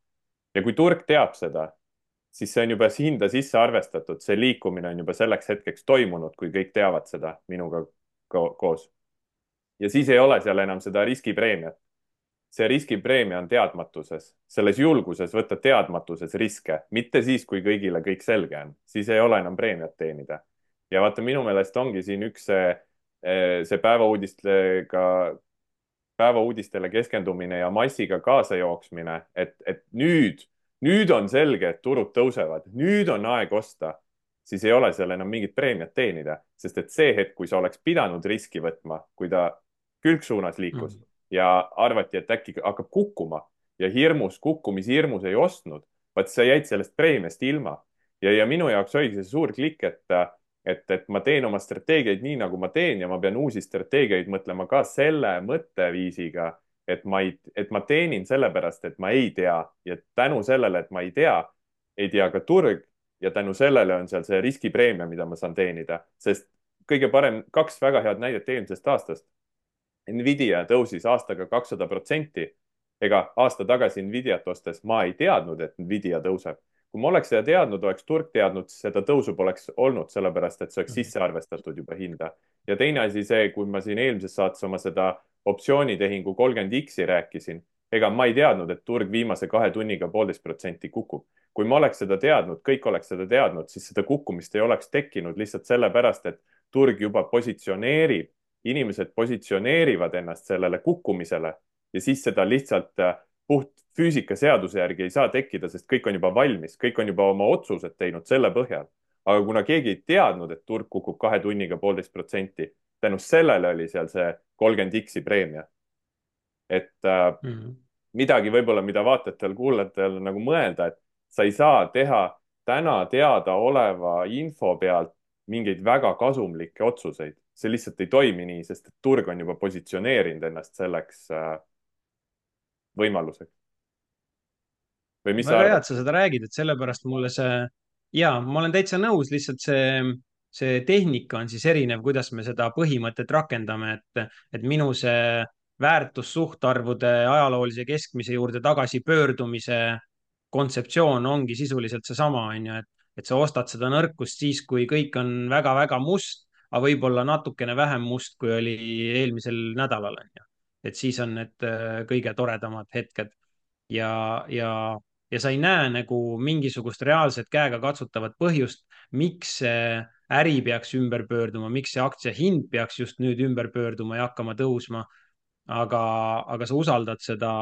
ja kui turg teab seda, siis see on juba hinda sisse arvestatud, see liikumine on juba selleks hetkeks toimunud, kui kõik teavad seda minuga ko koos. ja siis ei ole seal enam seda riskipreemiat. see riskipreemia on teadmatuses, selles julguses võtta teadmatuses riske, mitte siis, kui kõigile kõik selge on, siis ei ole enam preemiat teenida. ja vaata, minu meelest ongi siin üks see, see päevauudistega päevauudistele keskendumine ja massiga kaasajooksmine, et, et nüüd, nüüd on selge, et turud tõusevad, nüüd on aeg osta, siis ei ole seal enam mingit preemiat teenida, sest et see hetk, kui sa oleks pidanud riski võtma, kui ta külgsuunas liikus mm ja arvati, et äkki hakkab kukkuma ja hirmus, kukkumishirmus ei ostnud, vaat sa jäid sellest preemiast ilma. Ja, ja minu jaoks oligi see suur klikk, et, et, et ma teen oma strateegiaid nii, nagu ma teen ja ma pean uusi strateegiaid mõtlema ka selle mõtteviisiga, et ma ei, et ma teenin sellepärast, et ma ei tea ja tänu sellele, et ma ei tea, ei tea ka turg ja tänu sellele on seal see riskipreemia, mida ma saan teenida, sest kõige parem, kaks väga head näidet eelmisest aastast. Nvidia tõusis aastaga kakssada protsenti. ega aasta tagasi Nvidiat ostes ma ei teadnud, et Nvidia tõuseb. Kui ma oleks seda teadnud, oleks turg teadnud, seda tõusu poleks olnud, sellepärast et see oleks sisse arvestatud juba hinda. ja teine asi see, kui ma siin eelmises saates oma seda optsioonitehingu kolmkümmend X-i rääkisin, ega ma ei teadnud, et turg viimase kahe tunniga poolteist protsenti kukub kui ma oleks seda teadnud, kõik oleks seda teadnud, siis seda kukkumist ei oleks tekkinud lihtsalt sellepärast, et turg juba positsioneerib, inimesed positsioneerivad ennast sellele kukkumisele ja siis seda lihtsalt äh, puht füüsikaseaduse järgi ei saa tekkida, sest kõik on juba valmis, kõik on juba oma otsused teinud selle põhjal. aga kuna keegi ei teadnud, et turg kukub kahe tunniga poolteist protsenti, tänu sellele oli seal see kolmkümmend X-i preemia. et äh, mm -hmm. midagi võib-olla, mida vaatajatel-kuulajatel nagu mõelda, et sa ei saa teha täna teadaoleva info pealt mingeid väga kasumlikke otsuseid. see lihtsalt ei toimi nii, sest turg on juba positsioneerinud ennast selleks äh, võimaluseks. või mis väga hea, et sa seda räägid, et sellepärast mulle see, ja ma olen täitsa nõus, lihtsalt see, see tehnika on siis erinev, kuidas me seda põhimõtet rakendame, et, et minu see väärtus suhtarvude ajaloolise keskmise juurde tagasipöördumise kontseptsioon ongi sisuliselt seesama, on ju, et, et sa ostad seda nõrkust siis, kui kõik on väga-väga must, aga võib-olla natukene vähem must, kui oli eelmisel nädalal, on ju. Et siis on need äh, kõige toredamad hetked ja, ja, ja sa ei näe nagu mingisugust reaalset käegakatsutavat põhjust, miks see äri peaks ümber pöörduma, miks see aktsia hind peaks just nüüd ümber pöörduma ja hakkama tõusma. aga, aga sa usaldad seda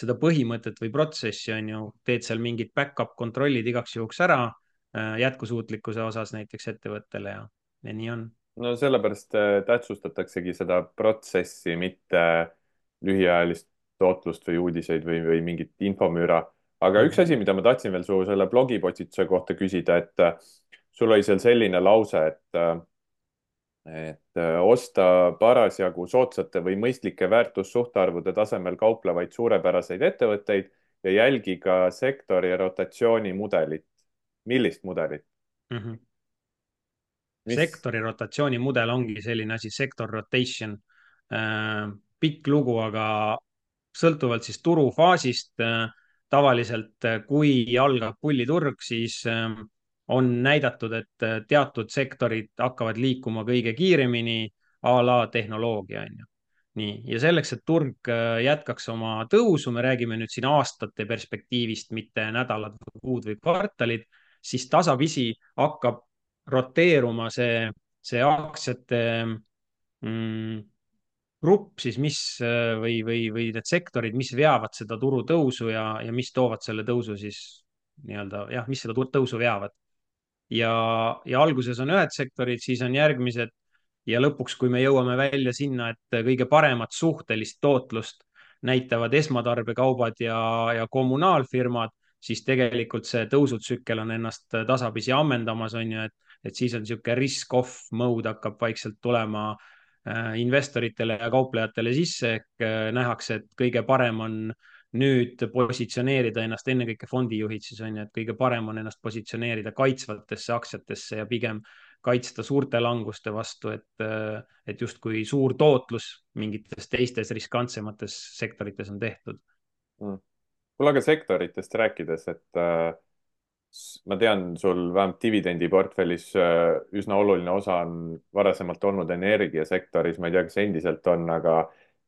seda põhimõtet või protsessi, on ju, teed seal mingid back-up kontrollid igaks juhuks ära äh, jätkusuutlikkuse osas näiteks ettevõttele ja, ja nii on. No sellepärast äh, tähtsustataksegi seda protsessi, mitte lühiajalist tootlust või uudiseid või, või mingit infomüra. aga üks asi, mida ma tahtsin veel su selle blogipostituse kohta küsida, et äh, sul oli seal selline lause, et et äh, osta parasjagu soodsate või mõistlike väärtussuhtarvude tasemel kauplevaid suurepäraseid ettevõtteid ja jälgi ka sektori rotatsiooni mudelit. millist mudelit mm? -hmm. Mis... sektori rotatsiooni mudel ongi selline asi, sector rotation äh,. pikk lugu, aga sõltuvalt siis turufaasist äh, tavaliselt, äh, kui algab pulliturg, siis on näidatud, et teatud sektorid hakkavad liikuma kõige kiiremini a la tehnoloogia, on ju. nii, ja selleks, et turg jätkaks oma tõusu, me räägime nüüd siin aastate perspektiivist, mitte nädalad, kuud või kvartalid, siis tasapisi hakkab roteeruma see, see aktsiate mm, grupp siis, mis või, või, või need sektorid, mis veavad seda turu tõusu ja, ja mis toovad selle tõusu siis nii-öelda jah, mis seda tõusu veavad. Ja, ja alguses on ühed sektorid, siis on järgmised ja lõpuks, kui me jõuame välja sinna, et kõige paremat suhtelist tootlust näitavad esmatarbekaubad ja, ja kommunaalfirmad, siis tegelikult see tõusutsükkel on ennast tasapisi ammendamas, on ju, et, et siis on niisugune risk-off mode hakkab vaikselt tulema äh, investoritele ja kauplejatele sisse ehk äh, nähakse, et kõige parem on äh, nüüd positsioneerida ennast, ennekõike fondijuhid siis on ju, et kõige parem on ennast positsioneerida kaitsvatesse aktsiatesse ja pigem kaitsta suurte languste vastu, et, et justkui suur tootlus mingites teistes riskantsemates sektorites on tehtud. Mm.. kuule, aga sektoritest rääkides, et äh, ma tean, sul vähemalt dividendiportfellis äh, üsna oluline osa on varasemalt olnud energiasektoris, ma ei tea, kas endiselt on, aga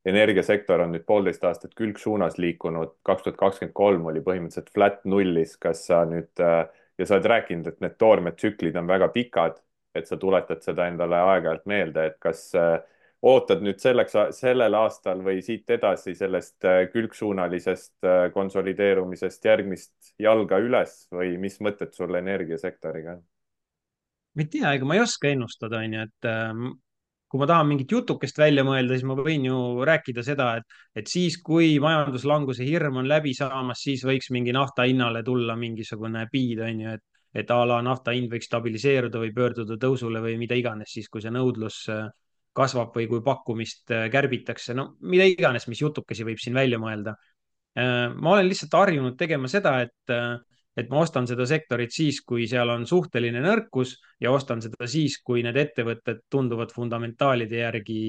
energiasektor on nüüd poolteist aastat külgsuunas liikunud, kaks tuhat kakskümmend kolm oli põhimõtteliselt flat nullis, kas sa nüüd äh, ja sa oled rääkinud, et need toormetsüklid on väga pikad, et sa tuletad seda endale aeg-ajalt meelde, et kas äh, ootad nüüd selleks, sellel aastal või siit edasi sellest äh, külgsuunalisest konsolideerumisest järgmist jalga üles või mis mõtted sul energiasektoriga on? ma ei tea, ega ma ei oska ennustada, onju, et kui ma tahan mingit jutukest välja mõelda, siis ma võin ju rääkida seda, et, et siis, kui majanduslanguse hirm on läbi saamas, siis võiks mingi nafta hinnale tulla mingisugune piid, on ju, et, et a la nafta hind võiks stabiliseeruda või pöörduda tõusule või mida iganes, siis kui see nõudlus äh, kasvab või kui pakkumist äh, kärbitakse, no mida iganes, mis jutukesi võib siin välja mõelda. ma olen lihtsalt harjunud tegema seda, et et ma ostan seda sektorit siis, kui seal on suhteline nõrkus ja ostan seda siis, kui need ettevõtted tunduvad fundamentaalide järgi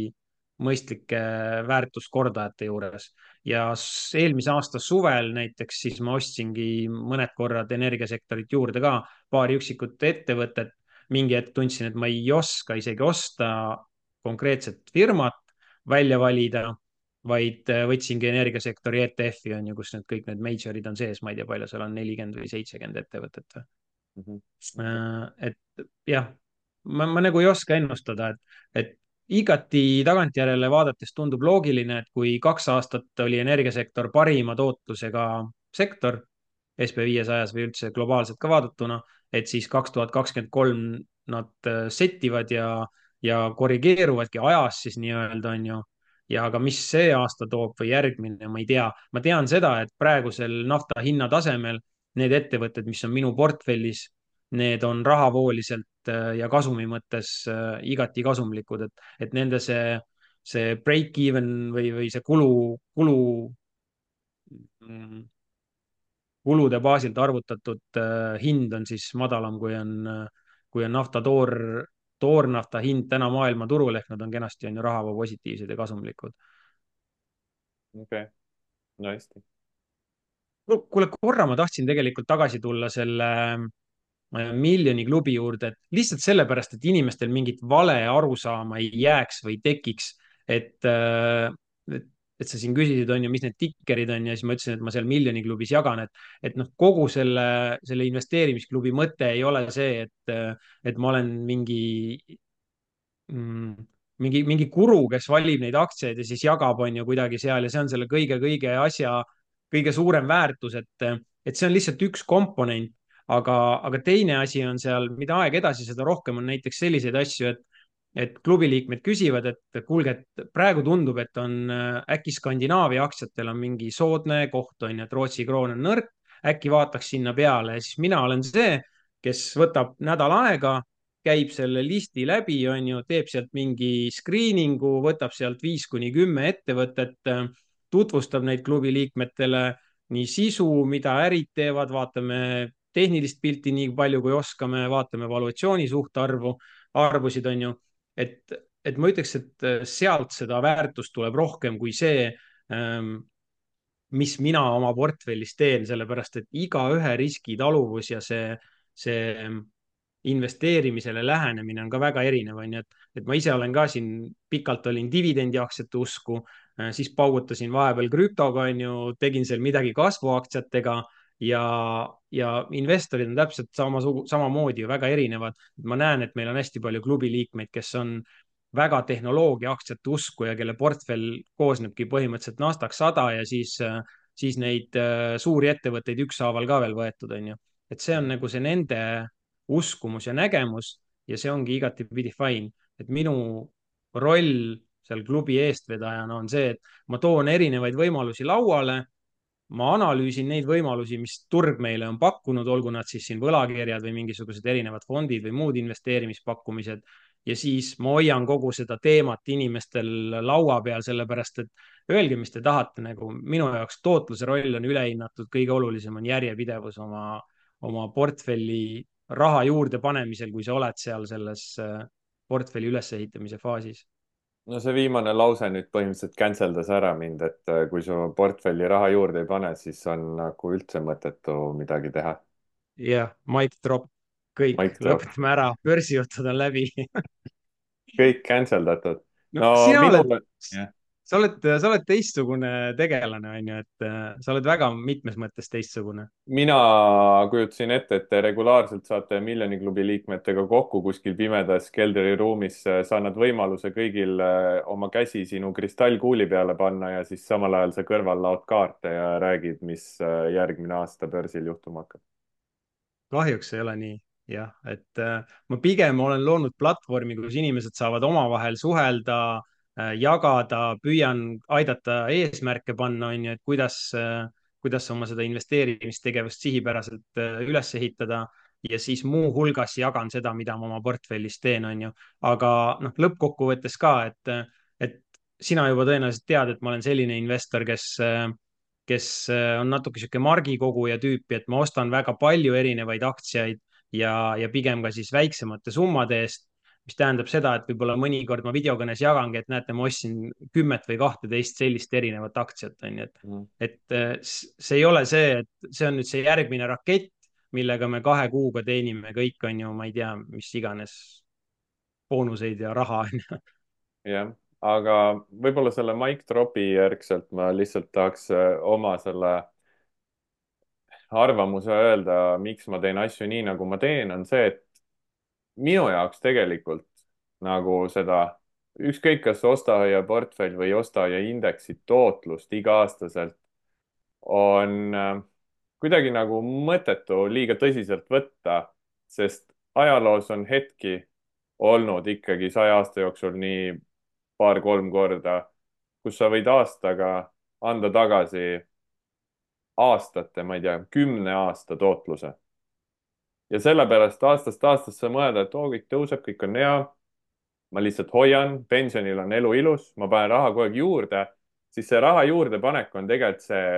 mõistlike väärtuskordajate juures. ja eelmise aasta suvel näiteks siis ma ostsingi mõned korrad energiasektorit juurde ka, paari üksikut ettevõtet. mingi hetk tundsin, et ma ei oska isegi osta konkreetset firmat välja valida, vaid võtsingi energiasektori ETF-i on ju, kus need kõik need major'id on sees, ma ei tea, palju seal on, nelikümmend või seitsekümmend ettevõtet või mm. -hmm. et jah, ma, ma nagu ei oska ennustada, et, et igati tagantjärele vaadates tundub loogiline, et kui kaks aastat oli energiasektor parima tootlusega sektor SB viiesajas või üldse globaalselt ka vaadatuna, et siis kaks tuhat kakskümmend kolm nad äh, settivad ja, ja korrigeeruvadki ajas siis nii-öelda on ju. ja aga mis see aasta toob või järgmine, ma ei tea. ma tean seda, et praegusel nafta hinna tasemel need ettevõtted, mis on minu portfellis need on rahavooliselt äh, ja kasumi mõttes äh, igati kasumlikud, et, et nende see, see break-even või, või see kulu, kulu, mm, kulude baasilt arvutatud äh, hind on siis madalam, kui on, kui on nafta toor, toornafta hind täna maailmaturul ehk nad on kenasti on ju rahavoo positiivsed ja kasumlikud. okei okay., no hästi. no kuule, korra ma tahtsin tegelikult tagasi tulla selle miljoni klubi juurde, et lihtsalt sellepärast, et inimestel mingit vale arusaama ei jääks või tekiks, et, äh, et, et sa siin küsisid, on ju, mis need tikkerid on ja siis ma ütlesin, et ma seal miljoni klubis jagan, et, et noh, kogu selle, selle investeerimisklubi mõte ei ole see, et, et ma olen mingi mm, mingi, mingi guru, kes valib neid aktsiaid ja siis jagab, on ju, kuidagi seal ja see on selle kõige-kõige asja kõige suurem väärtus, et, et see on lihtsalt üks komponent. Aga, aga teine asi on seal, mida aeg edasi, seda rohkem on näiteks selliseid asju, et et klubi liikmed küsivad, et kuulge, et praegu tundub, et on äkki Skandinaavia aktsiatel on mingi soodne koht on ju, et Rootsi kroon on nõrk, äkki vaataks sinna peale. Ja siis mina olen see, kes võtab nädal aega, käib selle listi läbi, on ju, teeb sealt mingi screening'u, võtab sealt viis kuni kümme ettevõtet, tutvustab neid klubi liikmetele nii sisu, mida ärid teevad, vaatame tehnilist pilti nii palju, kui oskame, vaatame valuatsiooni suhtarvu, arvusid on ju, et, et ma ütleks, et äh, sealt seda väärtust tuleb rohkem kui see, ähm, mis mina oma portfellis teen, sellepärast et igaühe riskitaluvus ja see, see ähm, investeerimisele lähenemine on ka väga erinev, on ju, et, et ma ise olen ka siin pikalt olin dividendiaktsiate usku, äh, siis paugutasin vahepeal krüptoga, on ju, tegin seal midagi kasvuaktsiatega ja, ja investorid on täpselt samasugu, samamoodi ju väga erinevad. ma näen, et meil on hästi palju klubi liikmeid, kes on väga tehnoloogia aktsiate usku ja kelle portfell koosnebki põhimõtteliselt NASDAQ sada ja siis, siis neid äh, suuri ettevõtteid ükshaaval ka veel võetud, on ju. et see on nagu see nende uskumus ja nägemus ja see ongi igatipidi fine, et minu roll seal klubi eestvedajana on see, et ma toon erinevaid võimalusi lauale ma analüüsin neid võimalusi, mis turg meile on pakkunud, olgu nad siis siin võlakirjad või mingisugused erinevad fondid või muud investeerimispakkumised. ja siis ma hoian kogu seda teemat inimestel laua peal, sellepärast et öelge, mis te tahate, nagu minu jaoks tootluse roll on ülehinnatud, kõige olulisem on järjepidevus oma, oma portfelli raha juurde panemisel, kui sa oled seal selles äh, portfelli ülesehitamise faasis no see viimane lause nüüd põhimõtteliselt cancel das ära mind, et äh, kui su portfelli raha juurde ei pane, siis on nagu üldse mõttetu midagi teha. jah yeah,, mic drop, kõik, lõpetame ära, börsijutud on läbi kõik cancel datud. no, no sina minul... oled yeah., sa oled, sa oled teistsugune tegelane, on ju, et äh, sa oled väga mitmes mõttes teistsugune. mina kujutasin ette, et te regulaarselt saate Miljoni klubi liikmetega kokku kuskil pimedas keldriruumis, sa annad võimaluse kõigil äh, oma käsi sinu kristallkuuli peale panna ja siis samal ajal sa kõrval laod kaarte ja räägid, mis äh, järgmine aasta börsil juhtuma hakkab. kahjuks ei ole nii jah, et ma pigem olen loonud platvormi, kus inimesed saavad omavahel suhelda jagada, püüan aidata eesmärke panna, on ju, et kuidas, äh, kuidas oma seda investeerimistegevust sihipäraselt äh, üles ehitada. ja siis muuhulgas jagan seda, mida ma oma portfellis teen, on ju. aga noh, lõppkokkuvõttes ka, et, et sina juba tõenäoliselt tead, et ma olen selline investor, kes, kes on natuke sihuke margikoguja tüüpi, et ma ostan väga palju erinevaid aktsiaid ja, ja pigem ka siis väiksemate summade eest mis tähendab seda, et võib-olla mõnikord ma videokõnes jagangi, et näete, ma ostsin kümmet või kahteteist sellist erinevat aktsiat, on ju, et mm., et see ei ole see, et see on nüüd see järgmine rakett, millega me kahe kuuga teenime kõik, on ju, ma ei tea, mis iganes boonuseid ja raha, on ju. jah, aga võib-olla selle mic drop'i järgselt ma lihtsalt tahaks äh, oma selle arvamuse öelda, miks ma teen asju nii, nagu ma teen, on see, et minu jaoks tegelikult nagu seda ükskõik, kas osta-hoia portfell või osta-hoia indeksi tootlust iga-aastaselt on äh, kuidagi nagu mõttetu liiga tõsiselt võtta, sest ajaloos on hetki olnud ikkagi saja aasta jooksul nii paar-kolm korda, kus sa võid aastaga anda tagasi aastate, ma ei tea, kümne aasta tootluse ja sellepärast aastast aastasse mõelda, et oo, kõik tõuseb, kõik on hea. ma lihtsalt hoian, pensionil on elu ilus, ma panen raha kogu aeg juurde, siis see raha juurdepanek on tegelikult see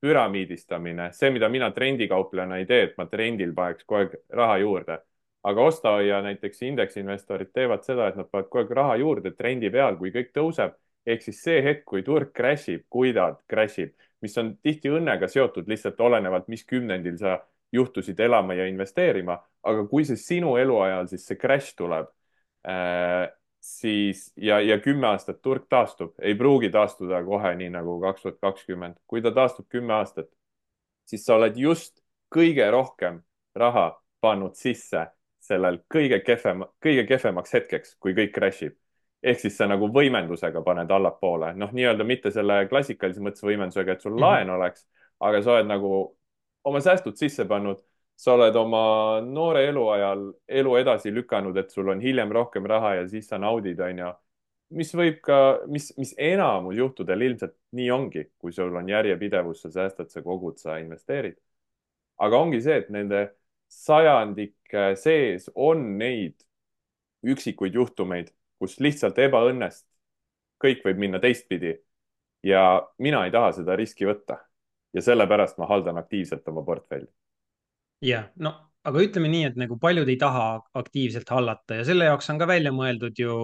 püramiidistamine, see, mida mina trendikauplejana ei tee, et ma trendil paneks kogu aeg raha juurde. aga osta-hoia näiteks indeksinvestorid teevad seda, et nad panevad kogu aeg raha juurde trendi peal, kui kõik tõuseb. ehk siis see hetk, kui turg crash ib, kui ta crash ib, mis on tihti õnnega seotud lihtsalt olenevalt, mis kümnendil sa juhtusid elama ja investeerima, aga kui see sinu eluajal siis see crash tuleb äh,, siis ja, ja kümme aastat turg taastub, ei pruugi taastuda kohe nii nagu kaks tuhat kakskümmend. kui ta taastub kümme aastat, siis sa oled just kõige rohkem raha pannud sisse sellel kõige kehvem, kõige kehvemaks hetkeks, kui kõik crash ib. ehk siis sa nagu võimendusega paned allapoole, noh, nii-öelda mitte selle klassikalise mõttes võimendusega, et sul mm -hmm. laen oleks, aga sa oled nagu oma säästud sisse pannud, sa oled oma noore eluajal elu edasi lükanud, et sul on hiljem rohkem raha ja siis sa naudid, onju. mis võib ka, mis, mis enamus juhtudel ilmselt nii ongi, kui sul on järjepidevus, sa säästad, sa kogud, sa investeerid. aga ongi see, et nende sajandike sees on neid üksikuid juhtumeid, kus lihtsalt ebaõnnest kõik võib minna teistpidi. ja mina ei taha seda riski võtta ja sellepärast ma haldan aktiivselt oma portfelli. jah, no aga ütleme nii, et nagu paljud ei taha aktiivselt hallata ja selle jaoks on ka välja mõeldud ju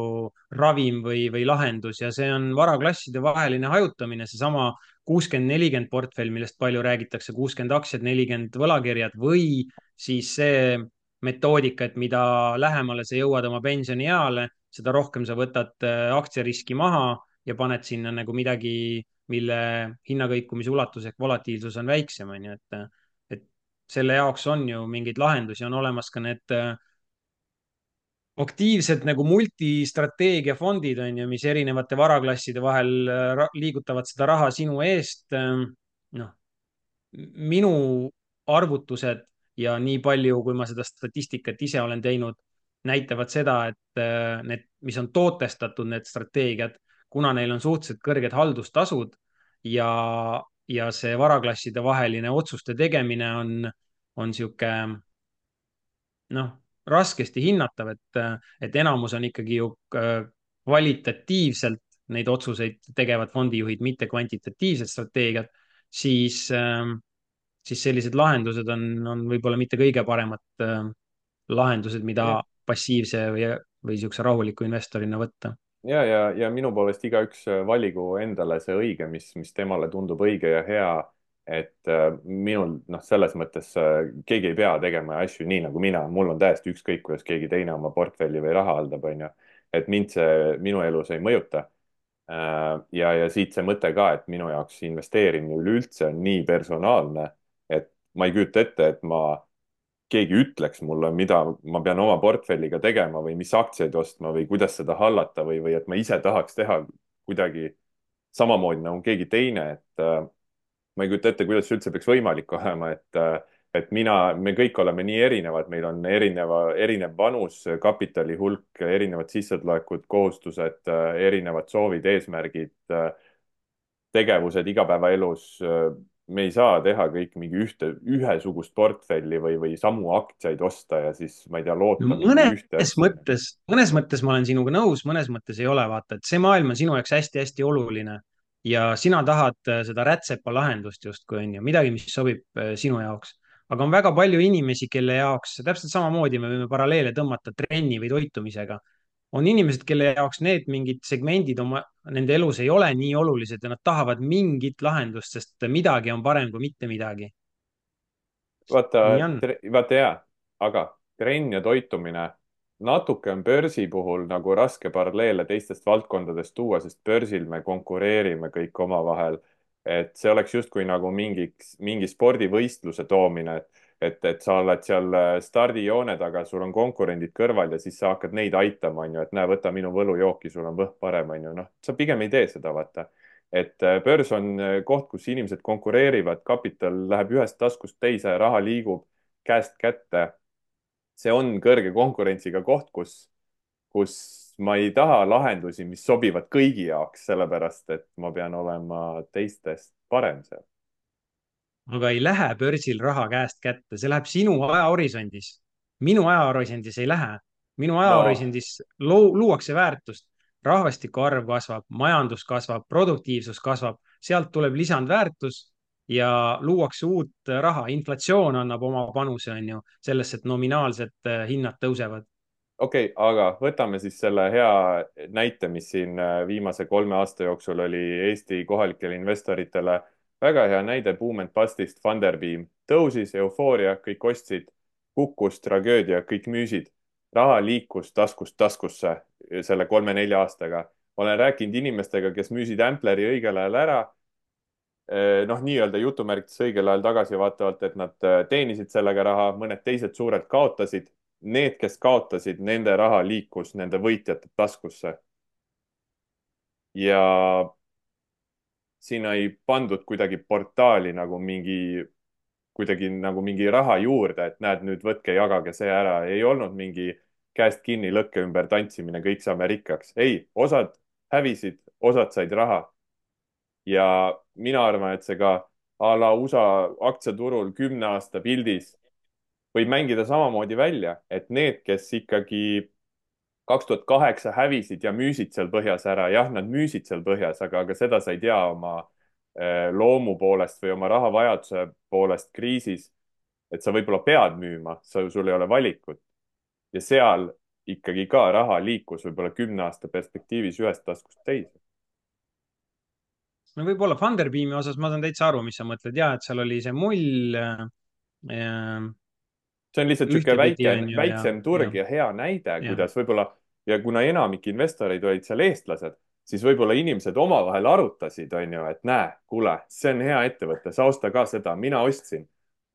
ravim või, või lahendus ja see on varaklasside vaheline hajutamine, seesama kuuskümmend, nelikümmend portfell, millest palju räägitakse, kuuskümmend aktsiad, nelikümmend võlakirjad või siis see metoodika, et mida lähemale sa jõuad oma pensionieale, seda rohkem sa võtad äh, aktsiariski maha ja paned sinna nagu midagi mille hinnakõikumise ulatus ehk volatiilsus on väiksem, on ju, et, et selle jaoks on ju mingeid lahendusi, on olemas ka need äh, aktiivsed nagu multistrateegia fondid on ju, mis erinevate varaklasside vahel äh, liigutavad seda raha sinu eest. Ähm, noh, minu arvutused ja nii palju, kui ma seda statistikat ise olen teinud, näitavad seda, et äh, need, mis on tootestatud, need strateegiad kuna neil on suhteliselt kõrged haldustasud ja, ja see varaklasside vaheline otsuste tegemine on, on sihuke noh, raskesti hinnatav, et, et enamus on ikkagi ju äh, kvalitatiivselt neid otsuseid tegevad fondijuhid, mitte kvantitatiivsed strateegiad, siis, ähm, siis sellised lahendused on, on võib-olla mitte kõige paremad äh, lahendused, mida passiivse või, või niisuguse rahuliku investorina võtta ja, ja, ja minu poolest igaüks äh, valigu endale see õige, mis, mis temale tundub õige ja hea. et äh, minul noh, selles mõttes äh, keegi ei pea tegema asju nii nagu mina, mul on täiesti ükskõik, kuidas keegi teine oma portfelli või raha haldab, onju. et mind see minu elus ei mõjuta ja, ja siit see mõte ka, et minu jaoks investeerimine üleüldse on nii personaalne, et ma ei kujuta ette, et ma keegi ütleks mulle, mida ma pean oma portfelliga tegema või mis aktsiaid ostma või kuidas seda hallata või, või et ma ise tahaks teha kuidagi samamoodi nagu keegi teine, et äh, ma ei kujuta ette, kuidas see üldse peaks võimalik olema, et äh, et mina, me kõik oleme nii erinevad, meil on erineva, erinev vanus, kapitali hulk, erinevad sissetulekud, kohustused, äh, erinevad soovid, eesmärgid, äh, tegevused igapäevaelus, äh, me ei saa teha kõik mingi ühte, ühesugust portfelli või, või samu aktsiaid osta ja siis, ma ei tea, no loota ühte mõnes asja. mõttes, mõnes mõttes ma olen sinuga nõus, mõnes mõttes ei ole, vaata, et see maailm on sinu jaoks hästi-hästi oluline ja sina tahad äh, seda rätsepa lahendust justkui on ju, midagi, mis sobib äh, sinu jaoks. aga on väga palju inimesi, kelle jaoks täpselt samamoodi me võime paralleele tõmmata trenni või toitumisega. On inimesed, kelle jaoks need mingid segmendid oma, nende elus ei ole nii olulised ja nad tahavad mingit lahendust, sest midagi on parem kui mitte midagi. vaata, vaata jaa, aga trenn ja toitumine, natuke on börsi puhul nagu raske paralleele teistest valdkondadest tuua, sest börsil me konkureerime kõik omavahel. et see oleks justkui nagu mingiks, mingi spordivõistluse toomine, et, et, et sa oled seal äh, stardijoone taga, sul on konkurendid kõrval ja siis sa hakkad neid aitama, onju, et näe, võta minu võlujooki, sul on võhm parem, onju, noh, sa pigem ei tee seda, vaata et äh, börs on äh, koht, kus inimesed konkureerivad, kapital läheb ühest taskust teise, raha liigub käest kätte. see on kõrge konkurentsiga koht, kus, kus ma ei taha lahendusi, mis sobivad kõigi jaoks, sellepärast et ma pean olema teistest parem seal. Aga ei lähe börsil raha käest kätte, see läheb sinu ajahorisondis. minu ajahorisondis ei lähe. minu no ajahorisondis loo, luuakse väärtust. rahvastiku arv kasvab, majandus kasvab, produktiivsus kasvab, sealt tuleb lisandväärtus ja luuakse uut raha. inflatsioon annab oma panuse, on ju, sellesse, et nominaalsed eh, hinnad tõusevad. okei okay,, aga võtame siis selle hea näite, mis siin äh, viimase kolme aasta jooksul oli Eesti kohalikele investoritele väga hea näide Boom and Bustist Funderbeam. tõusis eufooria, kõik ostsid, kukkus tragöödia, kõik müüsid. raha liikus taskust taskusse selle kolme-nelja aastaga. olen rääkinud inimestega, kes müüsid Ampleri õigel ajal ära noh, nii-öelda jutumärkides õigel ajal tagasivaatavalt, et nad äh, teenisid sellega raha, mõned teised suurelt kaotasid. Need, kes kaotasid, nende raha liikus nende võitjate taskusse. ja sinna ei pandud kuidagi portaali nagu mingi, kuidagi nagu mingi raha juurde, et näed, nüüd võtke, jagage see ära. ei olnud mingi käest kinni lõkke ümber tantsimine, kõik saame rikkaks. ei, osad hävisid, osad said raha ja mina arvan, et see ka a la USA aktsiaturul kümne aasta pildis võib mängida samamoodi välja, et need, kes ikkagi kaks tuhat kaheksa hävisid ja müüsid seal põhjas ära, jah, nad müüsid seal põhjas, aga, aga seda sa ei tea oma eh, loomu poolest või oma rahavajaduse poolest kriisis. et sa võib-olla pead müüma, sa, sul ei ole valikut. ja seal ikkagi ka raha liikus võib-olla kümne aasta perspektiivis ühest taskust teise no võib-olla Funderbeami osas ma saan täitsa aru, mis sa mõtled ja et seal oli see mull äh,. See on lihtsalt niisugune väike, ju ja, väiksem turg ja, ja hea näide, kuidas võib-olla ja kuna enamik investoreid olid seal eestlased, siis võib-olla inimesed omavahel arutasid, on ju, et näe, kuule, see on hea ettevõte, sa osta ka seda, mina ostsin.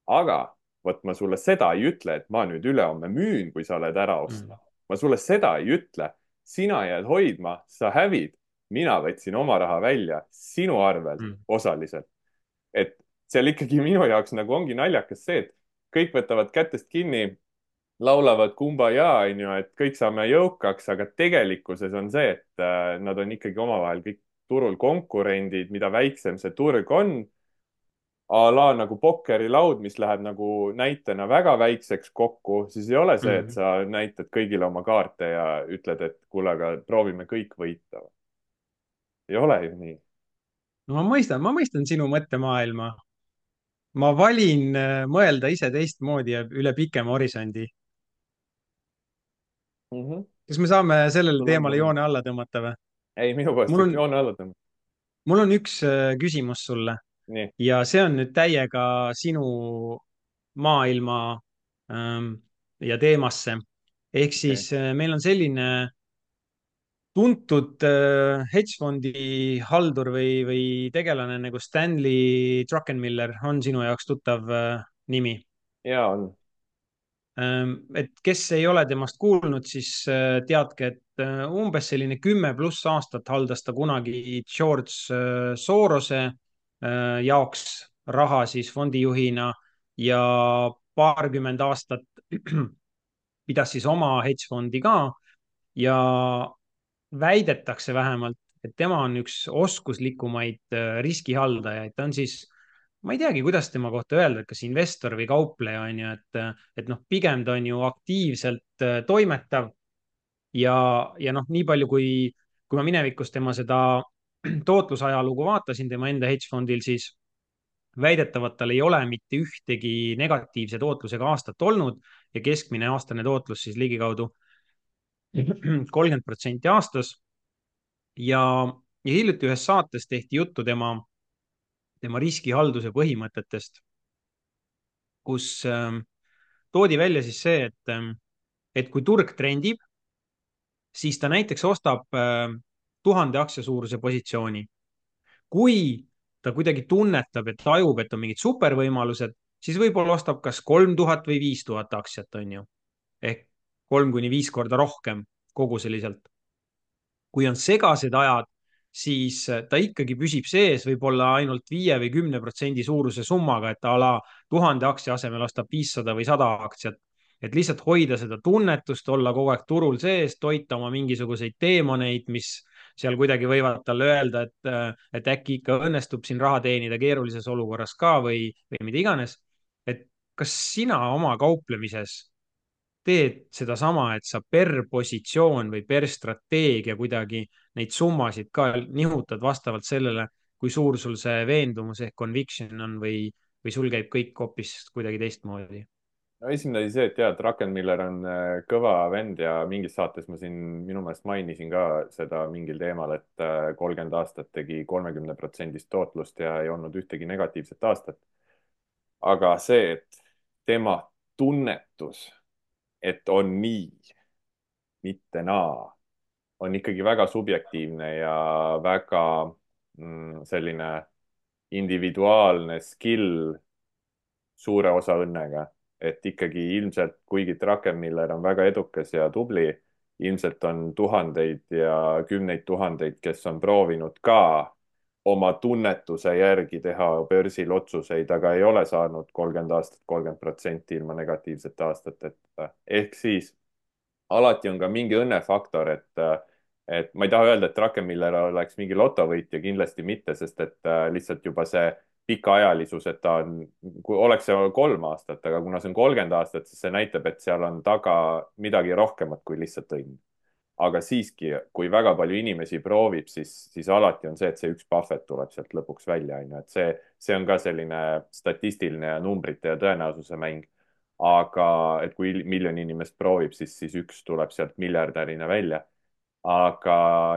aga vot ma sulle seda ei ütle, et ma nüüd ülehomme müün, kui sa oled ära ostnud mm.. ma sulle seda ei ütle. sina jääd hoidma, sa hävid mina võtsin oma raha välja sinu arvelt mm. osaliselt. et seal ikkagi minu jaoks nagu ongi naljakas see, et kõik võtavad kätest kinni, laulavad kumbaya, onju, et kõik saame jõukaks, aga tegelikkuses on see, et äh, nad on ikkagi omavahel kõik turul konkurendid, mida väiksem see turg on a la nagu pokkerilaud, mis läheb nagu näitena väga väikseks kokku, siis ei ole see, et Mm. sa näitad kõigile oma kaarte ja ütled, et kuule, aga proovime kõik võita ei ole ju nii. no ma mõistan, ma mõistan sinu mõttemaailma. Ma valin äh, mõelda ise teistmoodi ja üle pikema horisondi. mm. -hmm. kas me saame sellele teemale joone alla tõmmata või? ei, minu poolest on, joone alla tõmmata. mul on üks äh, küsimus sulle nii, ja see on nüüd täiega sinu maailma ähm, ja teemasse. ehk okei okay.. siis äh, meil on selline tuntud äh, hedgefondi haldur või, või tegelane nagu Stanley Druckenmiller on sinu jaoks tuttav äh, nimi ja on. ähm,. et kes ei ole temast kuulnud, siis äh, teadke, et umbes selline kümme pluss aastat haldas ta kunagi George Sorose jaoks raha siis fondijuhina ja paarkümmend aastat pidas siis oma hedgefondi ka ja väidetakse vähemalt, et tema on üks oskuslikumaid äh, riskihaldajaid, ta on siis ma ei teagi, kuidas tema kohta öelda, kas investor või kaupleja on ju, et, et noh, pigem ta on ju aktiivselt äh, toimetav. Ja, ja noh, nii palju kui, kui ma minevikus tema seda tootlusajalugu vaatasin tema enda hedge fondil, siis väidetavalt tal ei ole mitte ühtegi negatiivse tootlusega aastat olnud ja keskmine aastane tootlus siis ligikaudu kolmkümmend protsenti aastas. ja, ja hiljuti ühes saates tehti juttu tema tema riskihalduse põhimõtetest, kus ähm, toodi välja siis see, et, ähm, et kui turg trendib, siis ta näiteks ostab ähm, tuhande aktsia suuruse positsiooni. kui ta kuidagi tunnetab, et tajub, et on mingid supervõimalused, siis võib-olla ostab kas kolm tuhat või viis tuhat aktsiat, on ju. ehk kolm kuni viis korda rohkem koguseliselt. kui on segased ajad, siis ta ikkagi püsib sees võib-olla ainult viie või kümne protsendi suuruse summaga, et a la tuhande aktsia asemel ostab viissada või sada aktsiat. et lihtsalt hoida seda tunnetust, olla kogu aeg turul sees, toita oma mingisuguseid teemoneid, mis seal kuidagi võivad talle öelda, et, et äkki ikka õnnestub siin raha teenida keerulises olukorras ka või, või mida iganes. et kas sina oma kauplemises teed sedasama, et sa per positsioon või per strateegia kuidagi neid summasid ka nihutad vastavalt sellele, kui suur sul see veendumus ehk conviction on või, või sul käib kõik hoopis kuidagi teistmoodi? no esimene oli see, et jaa, Druckenmiller on äh, kõva vend ja mingis saates ma siin minu meelest mainisin ka seda mingil teemal, et äh, kolmkümmend aastat tegi kolmekümne protsendist tootlust ja ei olnud ühtegi negatiivset aastat. aga see, et tema tunnetus et on nii, mitte naa, on ikkagi väga subjektiivne ja väga mm, selline individuaalne skill suure osa õnnega. et ikkagi ilmselt, kuigi Druckenmiller on väga edukas ja tubli, ilmselt on tuhandeid ja kümneid tuhandeid, kes on proovinud ka oma tunnetuse järgi teha börsil otsuseid, aga ei ole saanud kolmkümmend aastat, kolmkümmend protsenti ilma negatiivsete aastateta. ehk siis alati on ka mingi õnnefaktor, et, et ma ei taha öelda, et Druckenmiller oleks mingi lotovõitja, kindlasti mitte, sest et äh, lihtsalt juba see pikaajalisus, et ta on, kui oleks see kolm aastat, aga kuna see on kolmkümmend aastat, siis see näitab, et seal on taga midagi rohkemat kui lihtsalt õnn aga siiski, kui väga palju inimesi proovib, siis, siis alati on see, et see üks Buffett tuleb sealt lõpuks välja, on ju, et see, see on ka selline statistiline ja numbrite ja tõenäosuse mäng. aga et kui miljon inimest proovib, siis, siis üks tuleb sealt miljardärina välja. aga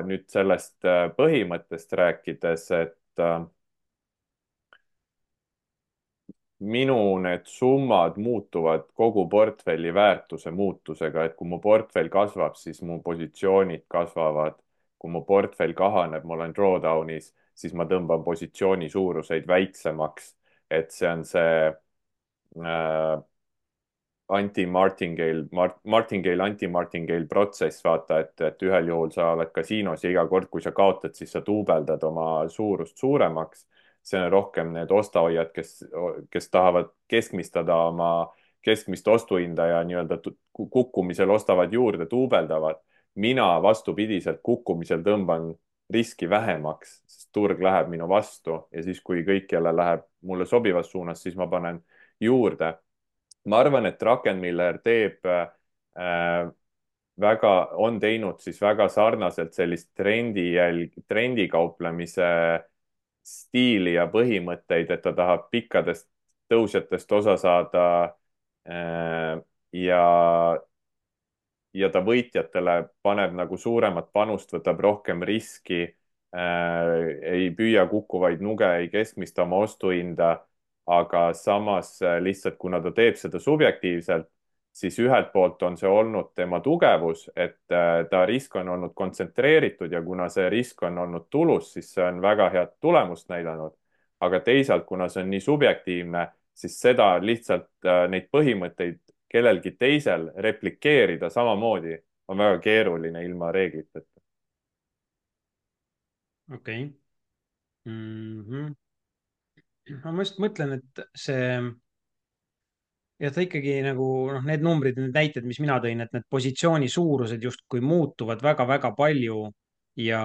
nüüd sellest äh, põhimõttest rääkides, et äh, minu need summad muutuvad kogu portfelli väärtuse muutusega, et kui mu portfell kasvab, siis mu positsioonid kasvavad. kui mu portfell kahaneb, ma olen drawdown'is, siis ma tõmban positsiooni suuruseid väiksemaks. et see on see äh, anti-martingale Mart,, martingale, anti-martingale protsess, vaata, et, et ühel juhul sa oled kasiinos ja iga kord, kui sa kaotad, siis sa duubeldad oma suurust suuremaks see on rohkem need ostehoiad, kes, kes tahavad keskmistada oma keskmist ostuhinda ja nii-öelda kukkumisel ostavad juurde, duubeldavad. mina vastupidiselt kukkumisel tõmban riski vähemaks, sest turg läheb minu vastu ja siis, kui kõik jälle läheb mulle sobivas suunas, siis ma panen juurde. ma arvan, et Druckenmiller teeb äh, väga, on teinud siis väga sarnaselt sellist trendi jälg, trendikauplemise äh, stiili ja põhimõtteid, et ta tahab pikkadest tõusjatest osa saada äh, ja, ja ta võitjatele paneb nagu suuremat panust, võtab rohkem riski, äh, ei püüa kukkuvaid nuge, ei keskmista oma ostuhinda, aga samas äh, lihtsalt, kuna ta teeb seda subjektiivselt, siis ühelt poolt on see olnud tema tugevus, et äh, ta risk on olnud kontsentreeritud ja kuna see risk on olnud tulus, siis see on väga head tulemust näidanud. aga teisalt, kuna see on nii subjektiivne, siis seda lihtsalt äh, neid põhimõtteid kellelgi teisel replikeerida samamoodi on väga keeruline ilma reegliteta. okei okay. mm. -hmm. ma just mõtlen, et see ja ta ikkagi nagu noh, need numbrid, need näited, mis mina tõin, et need positsiooni suurused justkui muutuvad väga-väga palju ja,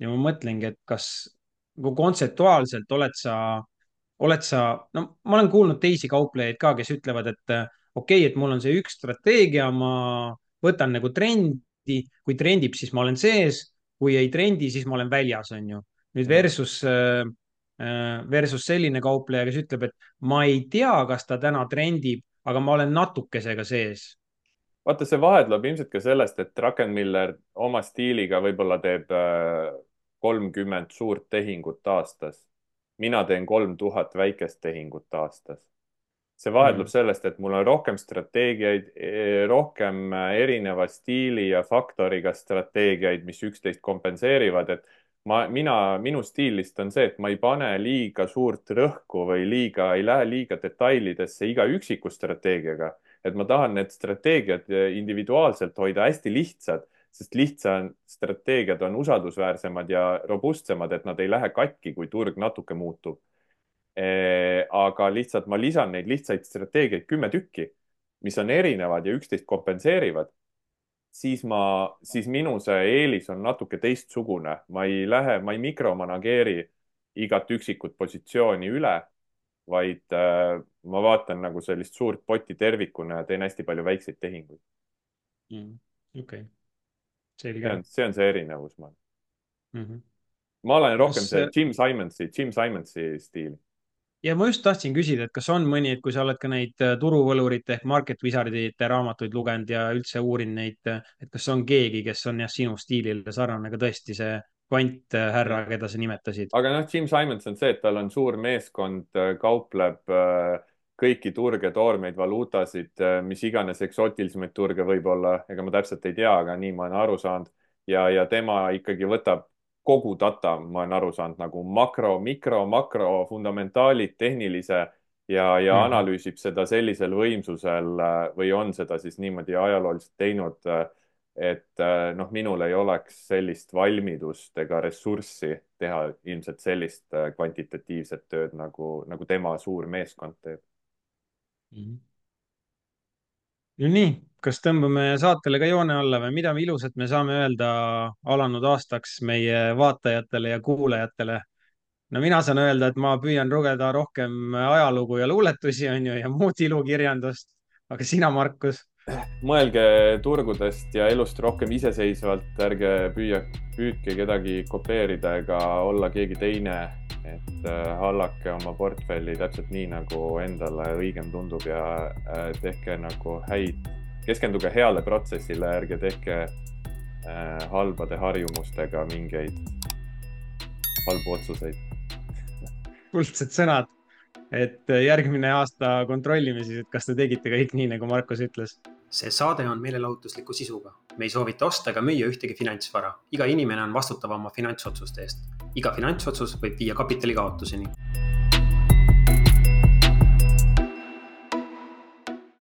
ja ma mõtlengi, et kas nagu kontseptuaalselt oled sa, oled sa, no ma olen kuulnud teisi kauplejaid ka, kes ütlevad, et okei okay,, et mul on see üks strateegia, ma võtan nagu trendi, kui trendib, siis ma olen sees, kui ei trendi, siis ma olen väljas, on ju. nüüd mm. versus äh, versus selline kaupleja, kes ütleb, et ma ei tea, kas ta täna trendib, aga ma olen natukesega sees vaata, see vahe tuleb ilmselt ka sellest, et Druckenmiller oma stiiliga võib-olla teeb äh, kolmkümmend suurt tehingut aastas. mina teen kolm tuhat väikest tehingut aastas. see vahe tuleb mm. sellest, et mul on rohkem strateegiaid, e, rohkem äh, erineva stiili ja faktoriga strateegiaid, mis üksteist kompenseerivad, et ma, mina, minu stiil lihtsalt on see, et ma ei pane liiga suurt rõhku või liiga, ei lähe liiga detailidesse iga üksiku strateegiaga et ma tahan need strateegiad eh, individuaalselt hoida hästi lihtsad, sest lihtsad strateegiad on usaldusväärsemad ja robustsemad, et nad ei lähe katki, kui turg natuke muutub. Eh, aga lihtsalt ma lisan neid lihtsaid strateegiaid kümme tükki, mis on erinevad ja üksteist kompenseerivad siis ma, siis minu see eelis on natuke teistsugune, ma ei lähe, ma ei mikromanageeri igat üksikut positsiooni üle, vaid äh, ma vaatan nagu sellist suurt potti tervikuna ja teen hästi palju väikseid tehinguid mm,. okei okay., selge. see on, see erinevus, ma mm. -hmm. ma olen rohkem kas... see Jim Simonsi, Jim Simonsi stiil. Ja ma just tahtsin küsida, et kas on mõni, et kui sa oled ka neid äh, turuvõlurite ehk market wizard'ite raamatuid lugenud ja üldse uurinud neid, äh, et kas on keegi, kes on jah, sinu stiilile sarnane, aga tõesti see kvanthärra, keda sa nimetasid. aga noh, Jim Simons on see, et tal on suur meeskond, äh, kaupleb äh, kõiki turge, toormeid, valuutasid, äh, mis iganes eksootilisemaid turge võib-olla, ega ma täpselt ei tea, aga nii ma olen aru saanud. ja, ja tema ikkagi võtab kogu data, ma olen aru saanud, nagu makro, mikro, makro, fundamentaalid, tehnilise ja, ja mm analüüsib seda sellisel võimsusel või on seda siis niimoodi ajalooliselt teinud et äh, noh, minul ei oleks sellist valmidust ega ressurssi teha ilmselt sellist äh, kvantitatiivset tööd nagu, nagu tema suur meeskond teeb mm. -hmm. No nii, kas tõmbame saatele ka joone alla või mida ilusat me saame öelda alanud aastaks meie vaatajatele ja kuulajatele? no mina saan öelda, et ma püüan lugeda rohkem ajalugu ja luuletusi, on ju, ja muud ilukirjandust. aga sina, Markus? Mõelge turgudest ja elust rohkem iseseisvalt, ärge püüa, püüdke kedagi kopeerida ega olla keegi teine. et äh, hallake oma portfelli täpselt nii, nagu endale õigem tundub ja äh, tehke nagu häid, keskenduge heale protsessile, ärge tehke äh, halbade harjumustega mingeid halbu otsuseid. Kuldsed sõnad. Et järgmine aasta kontrollime siis, et kas te tegite kõik nii, nagu Markus ütles see saade on meelelahutusliku sisuga. me ei soovita osta ega müüa ühtegi finantsvara. iga inimene on vastutav oma finantsotsuste eest. iga finantsotsus võib viia kapitali kaotuseni